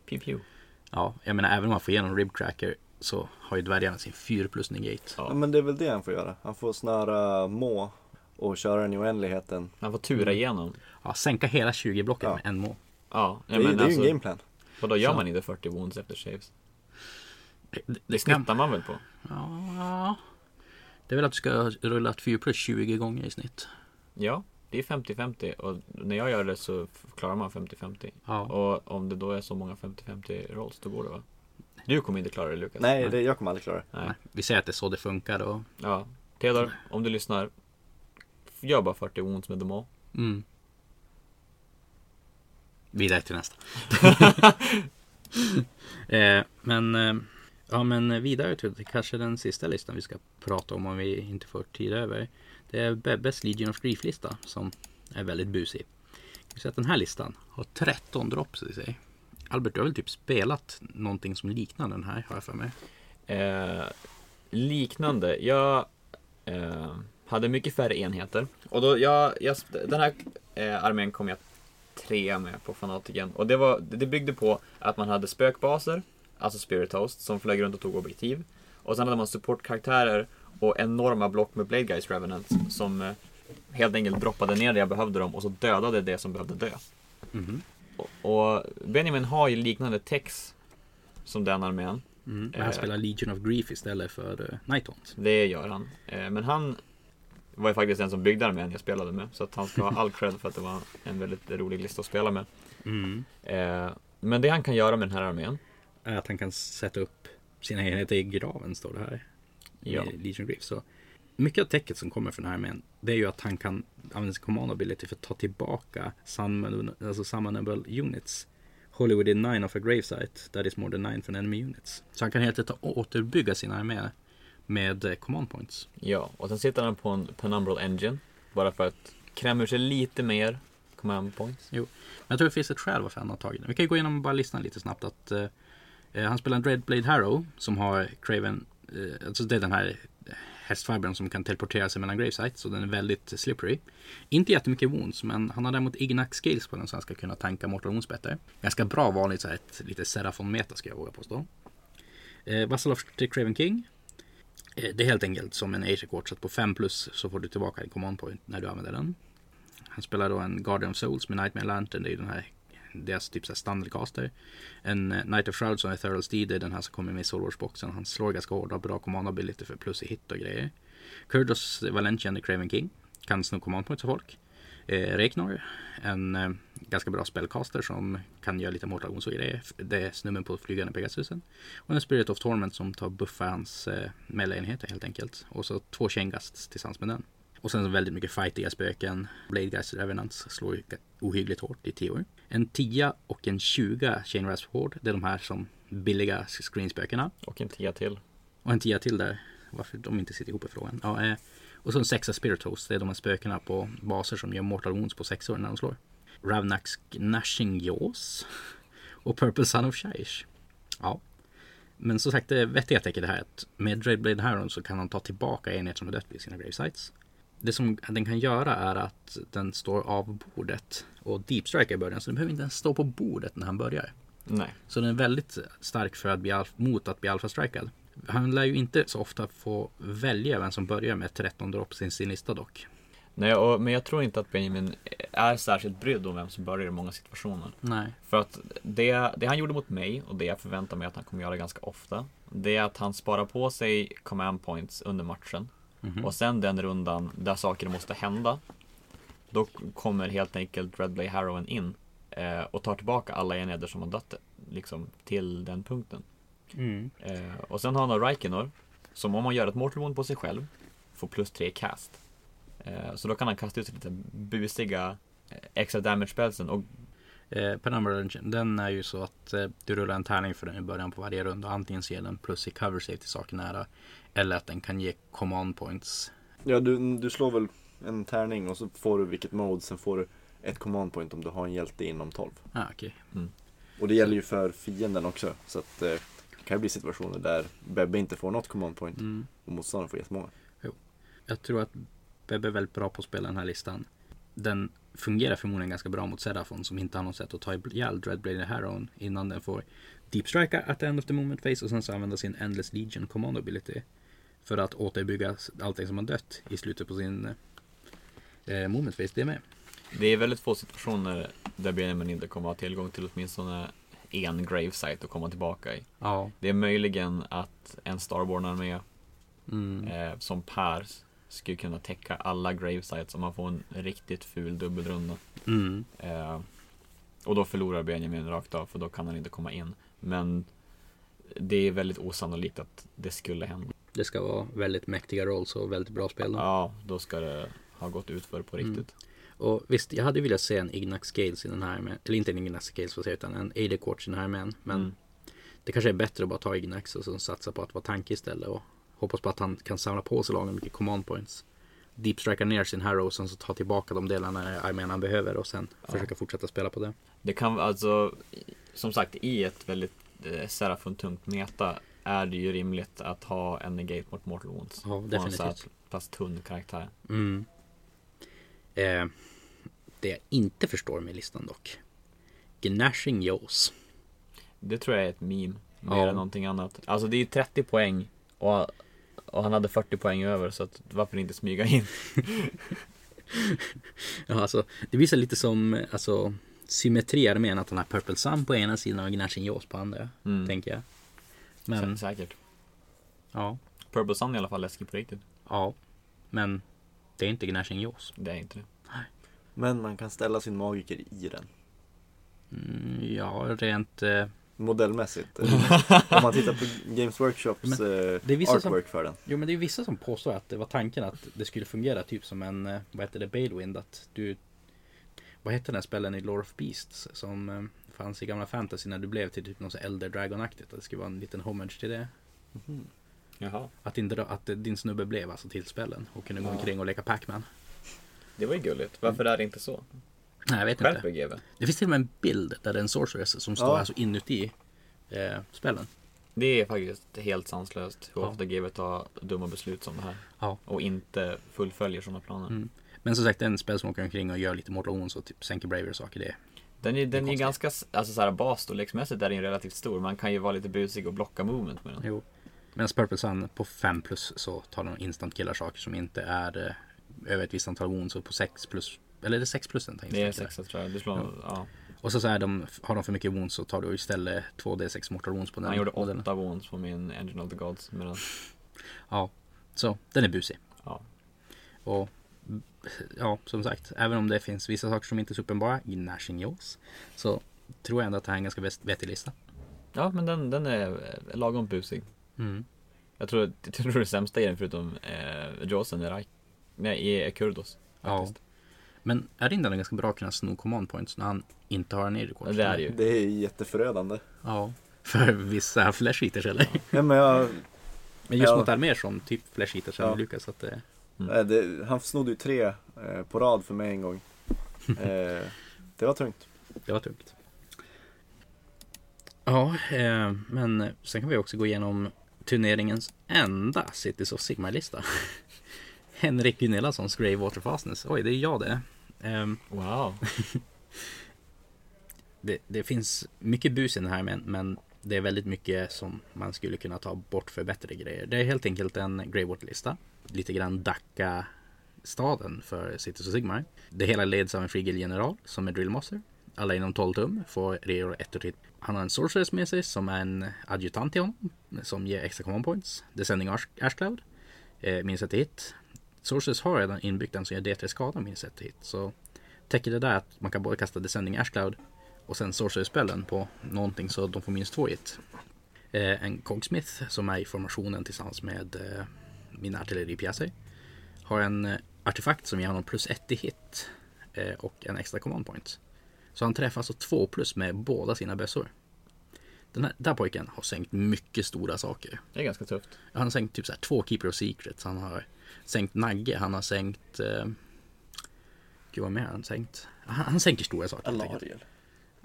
Pew pew. ja, jag menar även om man får igenom Ribcracker så har ju dvärgarna sin 4 plus negate. Ja. Men det är väl det han får göra. Han får snöra må och köra den i oändligheten. Han får tura igenom. Ja, sänka hela 20 blocken Ja. med en må. Ja, Det är, men det är ju alltså, en gameplan. Vadå gör Så. man inte 40 wounds efter saves? Det, Det det kan, snittar man väl på? ja, det är väl att du ska rulla ett 4 plus 20 gånger i snitt. Ja, det är 50-50 och när jag gör det så klarar man 50-50. Ja. Och om det då är så många 50-50 rolls, då går det va? Du kommer inte klara det Lukas. Nej, det, jag kommer aldrig klara det. Nej. Nej, Vi säger att det är så det funkar och Ja. Theodor, om du lyssnar. Gör bara 40 wounds med demo. mm. Vidare till nästa. (laughs) eh, men, eh, ja, men vidare till kanske den sista listan vi ska prata om om vi inte får tid över. Det är Bebbes Legion of Grief-lista som är väldigt busig. Så att den här listan har 13 drops i sig. Albert, du har väl typ spelat någonting som liknar den här, har jag för mig. Eh, liknande. Jag eh, hade mycket färre enheter. Och då, jag, jag, den här eh, armén kom jag trea med på Fanatiken. Och det, var, det byggde på att man hade spökbaser, alltså Spirit Host, som flög runt och tog objektiv. Och sen hade man supportkaraktärer och enorma block med Blade Guys Revenants som eh, helt enkelt droppade ner där jag behövde dem och så dödade det som behövde dö. Mhm. Och, och Benjamin har ju liknande text som den armén. Mm. Och han Eh. spelar Legion of Grief istället för uh, Nighthaunt. Det gör han. Eh, Men han var ju faktiskt den som byggde armén jag spelade med. Så att han ska ha all cred för att det var en väldigt rolig lista att spela med. Mm. Eh, Men det han kan göra med den här armén. Är att han kan sätta upp sina enheter i graven, står det här. Ja. I Legion Grief. Så mycket av täcket som kommer från den här armén, det är ju att han kan använda sin command ability för att ta tillbaka alltså summonable units. Holy within nine of a gravesite, that is more than nine from enemy units. Så han kan helt enkelt återbygga sin armé med eh, command points. Ja, och sen sitter han på en Penumbral Engine. Bara för att kräma ur sig lite mer command points. Men jag tror det finns ett skäl varför han har tagit den. Vi kan ju gå igenom bara listan lite snabbt. Att, eh, eh, han spelar en Dreadblade Harrow som har Craven, eh, alltså det är den här hästfibern som kan teleportera sig mellan gravesites. Så den är väldigt slippery. Inte jättemycket wounds, men han har däremot Ignax skills på den så han ska kunna tanka Mortal Wounds bättre. Ganska bra vanligt så här ett lite Serafon-meta ska jag våga påstå. Eh, Vassal of the Craven King. Eh, det är helt enkelt som en Asia Quartz så att på 5 plus så får du tillbaka en command point när du använder den. Han spelar då en Guardian of Souls med Nightmare Lantern, det är ju den här deras typ så här standardcaster. En eh, Knight of Shrouds och en Thurl Steed, det är den här som kommer med i Soul Wars-boxen. Han slår ganska hårt, och bra command ability för plus i hit och grejer. Kurdos Valentian, the Craven King, kan sno command points av folk. Eh, Reknor, en eh, ganska bra spellcaster som kan göra lite mortal och grejer. Det är snubben på flygande Pegasusen. Och en Spirit of Torment som tar buffa hans eh, melee-enheter helt enkelt. Och så två Chaingusts tillsammans med den. Och sen så väldigt mycket fightiga spöken. Blade Guys Revenants slår ohyggligt hårt i 10 år. En 10 och en 20 Chain Rasp Horde. Det är de här som billiga screenspökena. Och en tia till. Och en 10 till där. Varför de inte sitter ihop i frågan. Ja, eh, och så en sexa Spirit Host. Det är de här spökena på baser som gör Mortal Wounds på 6 år när de slår. Ravnax Gnashing Jaws. Och Purple Son of Shaish. Ja. Men som sagt, det vettiga täcker det här att med Dreadblade Heron så kan han ta tillbaka enheter som har dött vid sina gravesites. Det som den kan göra är att den står av bordet och deep strike i början så den behöver inte ens stå på bordet när han börjar. Nej. Så den är väldigt stark för att bli mot att bli alfa-strikad. Han lär ju inte så ofta få välja vem som börjar med 13 drops i sin lista dock. Nej, och, men jag tror inte att Benjamin är särskilt brydd om vem som börjar i många situationer. Nej. För att det, det han gjorde mot mig och det jag förväntar mig att han kommer göra ganska ofta. Det är att han sparar på sig command points under matchen. Mhm. Och sen den rundan där saker måste hända. Då kommer helt enkelt Redblade Harrowen in. Eh, och tar tillbaka alla enheter som har dött liksom, till den punkten. Mm. Eh, och sen har han Raikenor. Som om man gör ett Mortal Wound på sig själv. Får plus 3 cast. Eh, så då kan han kasta ut lite busiga eh, extra damage spelsen. Och Eh, Penumbra den är ju så att eh, du rullar en tärning för den i början på varje runda. Antingen så ger den plus i cover save till saker nära. Eller att den kan ge command points. Ja, du, du slår väl en tärning och så får du vilket mode, sen får du ett command point om du har en hjälte inom 12. Ah, okej. Och det gäller ju för fienden också. Så att eh, kan ju bli situationer där Bebbe inte får något command point Mm. och motståndaren får jättemånga. Jag tror att Bebbe är väldigt bra på att spela den här listan. Den fungerar förmodligen ganska bra mot Serafon som inte har något sätt att ta ihjäl Dreadblade Harrown innan den får Deep Strike at the end of the moment phase och sen så använda sin Endless Legion command ability. För att återbygga allting som har dött i slutet på sin eh, moment phase. Det är med. det är väldigt få situationer där Benjamin inte kommer att ha tillgång till åtminstone en gravesite att komma tillbaka i. Ja. Det är möjligen att en Starborn-armé Mm. eh, som Per skulle kunna täcka alla gravesites om man får en riktigt ful dubbelrunda. Mm. Eh, och då förlorar Benjamin rakt av för då kan han inte komma in. Men det är väldigt osannolikt att det skulle hända. Det ska vara väldigt mäktiga rolls och väldigt bra spel. då. Ja, då ska det ha gått ut för på Mm. Och visst, jag hade velat se en Ignax Scales i den här med, eller inte en Ignax Scales får jag säga, utan en AD Quartz i den här med. Men Mm. det kanske är bättre att bara ta Ignax och så satsa på att vara tanke istället och hoppas på att han kan samla på sig lagom mycket command points. deep strika ner sin Harrow och sen så ta tillbaka de delarna armén han behöver och sen Ja. försöka fortsätta spela på det. Det kan alltså, som sagt, i ett väldigt eh, Serafon-tungt meta är det ju rimligt att ha en negate mot Mortal Wounds. Ja, På en definitivt. så pass tunn karaktär. Mm. Eh, det jag inte förstår med listan dock. Gnashing Jaws. Det tror jag är ett meme, mer Ja. än någonting annat. Alltså det är ju 30 poäng och, och han hade 40 poäng över så att varför inte smyga in? (laughs) Ja, alltså, det visar lite som alltså, symmetri i armén att han har Purple Sun på ena sidan och Gnashing Jaws på andra. Mm. Tänker jag. Sä- Men Säkert. ja, Purple Sun är i alla fall läskig på riktigt. ja. Men det är inte Gnashing Jaws. Det är inte det. Men man kan ställa sin magiker i den. Mm, ja, rent... Eh, Modellmässigt. (laughs) Om man tittar på Games Workshops Men eh, det är vissa som- artwork för den. jo, men det är vissa som påstår att det var tanken att det skulle fungera typ som en, eh, vad heter det, Balewind. Att du... Vad hette den här spelen i Lore of Beasts som eh, fanns i gamla fantasy när du blev till typ något så Elder Dragon-aktigt. Att det skulle vara en liten homage till det. Jaha. Att, din, att din snubbe blev alltså till spelen och kunde gå Ja. omkring och leka Pac-Man. Det var ju gulligt. Varför är det inte så? Nej, jag vet Skärp inte. GW. Det finns till och med en bild där det är en sorceress som står Ja. alltså inuti eh, spelen. Det är faktiskt helt sanslöst hur Ja. ofta GW tar dumma beslut som det här. Ja. Och inte fullföljer sådana planer. Mm. Men som sagt, en spel som åker omkring och gör lite Mortal Wounds och typ sänker Braver och saker. Det. Den är, den är konstigt. ganska, alltså så här basstorleksmässigt är den relativt stor. Man kan ju vara lite busig och blocka movement med den. Jo. Medan Purple Sun på 5 plus så tar de instant killar saker som inte är eh, över ett visst antal wounds och på 6 plus. Eller är det 6 plus den Det är instant killar? sexa tror jag. Du slår, ja. Och så, så är de, har de för mycket wounds så tar du istället 2D6 Mortal Wounds på den. Han gjorde modellen. åtta wounds på min Engine of the Gods. Medan, Ja, så den är busig. ja. Och ja, som sagt, även om det finns vissa saker som inte är så uppenbara i Gnashing Jaws så tror jag ändå att det här är en ganska vet- vettig lista. ja, men den, den är eh, lagom busig. Mm. Jag tror, jag tror det sämsta i den förutom eh, Jawsen är, Raik- nej, är Kurdos. Ja. Men är det inte ganska bra att kunna sno command points när han inte har en Ja, det är ju. Det är jätteförödande. Ja, för vissa flash eaters eller? Ja, men jag, Men just Ja. mot arméer som typ flash eaters som Ja. Lukas att det... Mm. det, han snodde ju tre eh, på rad för mig en gång. (laughs) Eh, det var tungt. Det var tungt. Ja, eh, men sen kan vi också gå igenom turneringens enda Cities of Sigmar-lista. Henrik Gunillasons Grey Water Fastness. Oj, det är jag det. Ehm, Wow. (laughs) det. Det finns mycket bus i den här men, men det är väldigt mycket som man skulle kunna ta bort för bättre grejer. Det är helt enkelt en Greywater-lista. Lite grann Dacca staden för Cities of Sigmar. Det hela leds av en frigil general som är drillmaster. Alla inom 12 tum får reor 1 och 3. Han har en sorceress med sig som är en adjutant till honom. Som ger extra common points. Descending Ash, Ashcloud. Eh, minus ett hit. Sorceress har redan inbyggt en som ger D3 skada minus ett hit. Så täcker det där att man kan både kasta Descending Ashcloud och sen Sorceress-spellen på någonting så de får minus två hit. Eh, en Cogsmith som är i formationen tillsammans med eh, mina artilleripjäser. Har en eh, artefakt som ger honom plus ett i hit eh, och en extra command point. Så han träffar alltså två plus med båda sina bössor. Den här, den här pojken har sänkt mycket stora saker. Det är ganska tufft. Han har sänkt typ så här två Keeper of Secrets. Han har sänkt Nagge. Han har sänkt... Eh, gud vad mer har han sänkt? Han, han sänker stora saker. Alariel.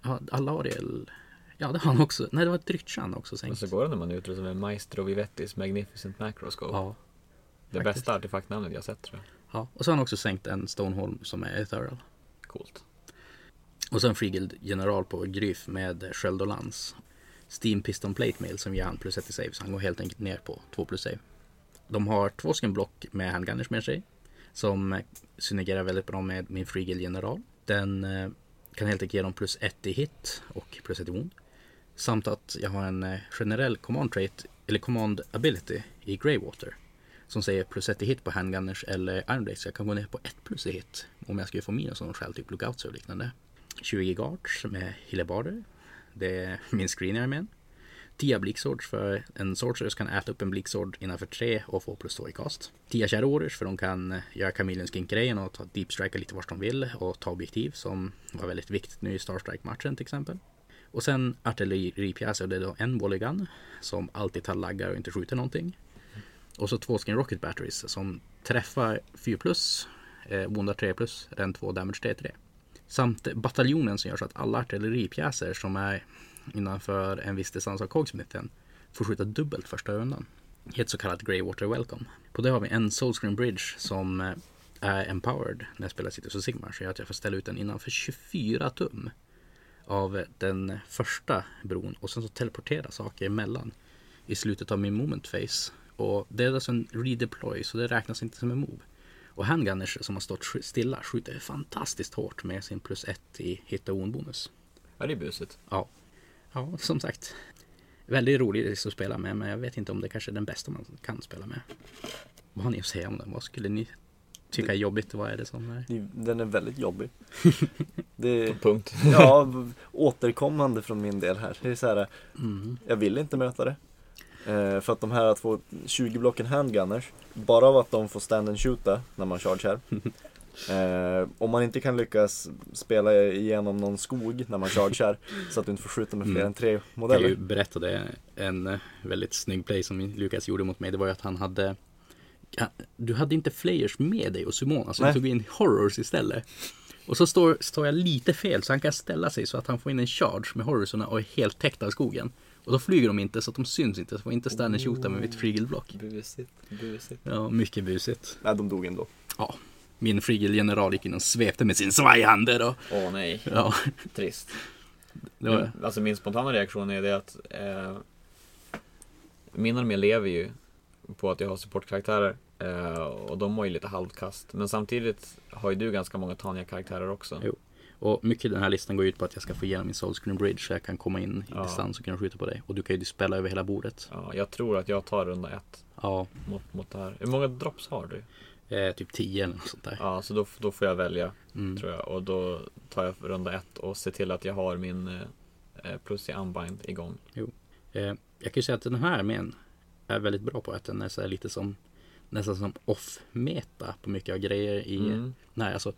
Ja, Alariel. Ja, det har han också. Nej, det var Drytchan också Och sänkt. så går det när man utrustar med Maestro Vivettis Magnificent Macroscope. Ja, det faktiskt. bästa artefaktnamnet jag sett tror jag. ja. Och så har han också sänkt en Stoneholm som är Ethereal. Coolt. Och så en Frigild general på Gryf med sköld och lans. Steam Piston Plate Mail som ger han plus 1 i save. Så han går helt enkelt ner på 2 plus save. De har två stycken block med handgunners med sig. Som synergerar väldigt bra med min frigil general. Den eh, kan helt enkelt ge dem plus 1 i hit och plus 1 i wound. Samt att jag har en eh, generell command trait, eller command ability i Greywater. Som säger plus 1 i hit på handgunners eller iron Så jag kan gå ner på 1 plus i hit. Om jag skulle få minus av någon skäl, typ lookouts och liknande. 20 guards med hillebarder. Det är min screen i armén. 10 blickswords för en sorceress kan äta upp en blicksword innanför 3 och få plus 2 i cast. 10 Shadowwarriors för de kan eh, göra Chameleon Skink-grejen och ta deep strike lite vart de vill och ta objektiv som var väldigt viktigt nu i Star Strike-matchen till exempel. Och sen artilleripjäser, det är då en volleygun som alltid tar laggar och inte skjuter någonting. Och så två Skin Rocket Batteries som träffar 4 plus, eh, bondar 3 plus, ren 2 damage 3-3. Samt bataljonen som gör så att alla artilleripjäser som är innanför en viss distans av Cogsmithen får skjuta dubbelt första rundan. I ett så kallat Greywater Welcome. På det har vi en Soulscreen Bridge som eh, är empowered när jag spelar Cities of Sigmar. Så gör att jag får ställa ut den innanför 24 tum av den första bron och sen så teleportera saker emellan i slutet av min moment phase. Och det är alltså en redeploy så det räknas inte som en move. Och handgunners som har stått stilla skjuter fantastiskt hårt med sin plus ett i hitta och bonus. Ja, det är busigt. Ja. Ja, som sagt. Väldigt rolig att spela med men jag vet inte om det kanske är den bästa man kan spela med. Vad har ni att säga om den? Vad skulle ni tycka är jobbigt? Vad är det som är? Den är väldigt jobbig. (laughs) Det, Punkt. (laughs) ja, (laughs) återkommande från min del här. Det är så här, Mm. jag vill inte möta det. Eh, för att de här två 20 blocken handgunners, bara av att de får stand and shoota när man chargear. Eh, om man inte kan lyckas spela igenom någon skog när man chargear så att du inte får skjuta med fler Mm. än tre Jag modeller. berätta det. En eh, väldigt snygg play som Lukas gjorde mot mig. Det var ju att han hade Du hade inte flayers med dig och Sumona så Nej. du tog in horrors istället. Och så står, står jag lite fel så han kan ställa sig så att han får in en charge med horrorsorna och är helt täckt av skogen. Och då flyger de inte så att de syns inte. Så får inte stand and shoota med mitt frigelblock. Busigt, busigt. Ja, mycket busigt. Nej, de dog ändå. Ja, min frigelgeneral gick in och svepte med sin svajhander och Åh nej, ja, trist. var Alltså min spontana reaktion är det att eh, min armé lever ju på att jag har supportkaraktärer eh, och de har ju lite halvkast. Men samtidigt har ju du ganska många Tanya-karaktärer också. Jo. Och mycket i den här listan går ut på att jag ska få igenom min Soulscreen Bridge så jag kan komma in i Ja. distans och kunna skjuta på dig. Och du kan ju spela över hela bordet. Ja, jag tror att jag tar runda ett Ja, mot, mot det här. Hur många drops har du? Eh, typ 10 eller något sånt där. Ja, så då, då får jag välja Mm. tror jag. Och då tar jag runda ett och ser till att jag har min eh, eh, plus i unbind igång. Eh, jag kan ju säga att den här armén är väldigt bra på att den är så lite som nästan som off-meta på mycket av grejer i Mm. Nej, alltså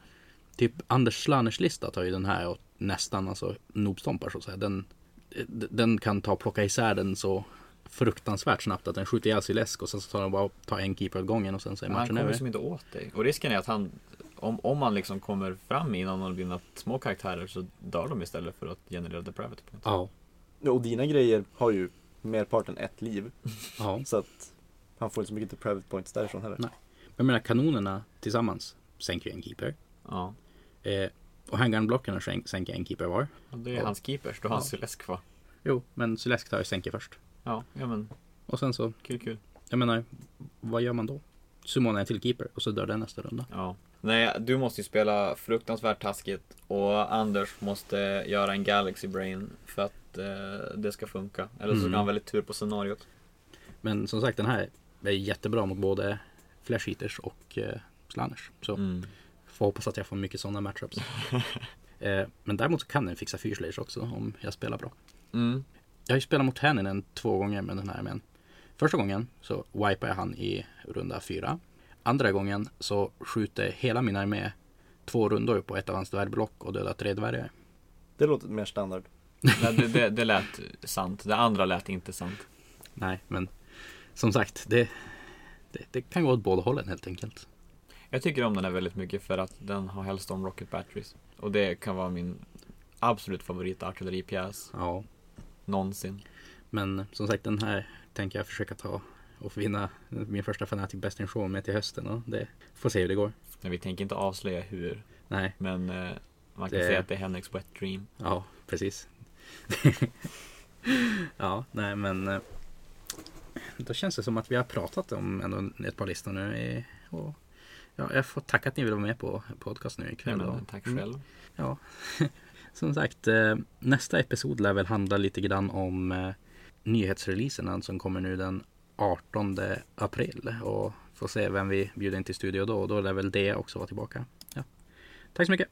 Typ Anders Slanners lista tar ju den här och nästan alltså nobstompar så att säga. Den, d- den kan ta och plocka isär den så fruktansvärt snabbt att den skjuter ihjäl Silesk och sen så tar den bara tar en keeper åt gången och sen så är Men han matchen kommer över. liksom inte åt dig. Och risken är att han, om, om man liksom kommer fram innan av dina små karaktärer så dör de istället för att generera depravity points. Ja, Och dina grejer har ju merparten ett liv. (laughs) ja. Så att han får inte så mycket private points därifrån heller. Nej. Jag menar kanonerna tillsammans sänker ju en keeper. Ja, Eh, och handgunblocken sänk, sänker en keeper var. och det är Ja. hans keepers. Då har Ja. han Silesk kvar. Jo, men Silesk tar ju sänker först. Ja, ja men Och sen så, kul kul. jag menar, vad gör man då? Summon en till keeper och så dör den nästa runda. Ja. Nej, du måste ju spela fruktansvärt taskigt och Anders måste göra en Galaxy Brain för att eh, det ska funka. Eller så ska Mm. han ha väldigt tur på scenariot. Men som sagt, den här är jättebra mot både Flash Eaters och eh, Slanners. Så Mm. får hoppas att jag får mycket sådana matchups. (laughs) eh, men däremot så kan den fixa Fyrslagers också om jag spelar bra. Mm. Jag har ju spelat mot Hanninen två gånger med den här armén. Första gången så wipar jag han i runda fyra. Andra gången så skjuter hela min armé två rundor på ett av hans dvärgblock och dödar tre dvärgar. Det låter mer standard. Nej, det, det, det lät sant. Det andra lät inte sant. Nej, men som sagt, det, det, det kan gå åt båda hållen helt enkelt. Jag tycker om den här väldigt mycket för att den har Hellstorm Rocket Batteries. Och det kan vara min absolut favorit artilleripjäs Ja, någonsin. men som sagt den här tänker jag försöka ta och vinna min första Fanatic Best in Show med till hösten och det får se hur det går. Men vi tänker inte avslöja hur. Nej, Men eh, man kan Det- säga att det är Henriks wet dream. ja, precis. (laughs) ja, nej men eh, då känns det som att vi har pratat om ändå ett par listor nu. i- Och, ja, jag får tacka att ni vill vara med på podcast nu Ja, ikväll. men, och- tack Mm. själv. Ja, (laughs) som sagt, eh, nästa episod lär väl handla lite grann om eh, nyhetsreleaserna som kommer nu den 18 april. Och får se vem vi bjuder in till studio då. Och då lär väl det också vara tillbaka. Ja. Tack så mycket!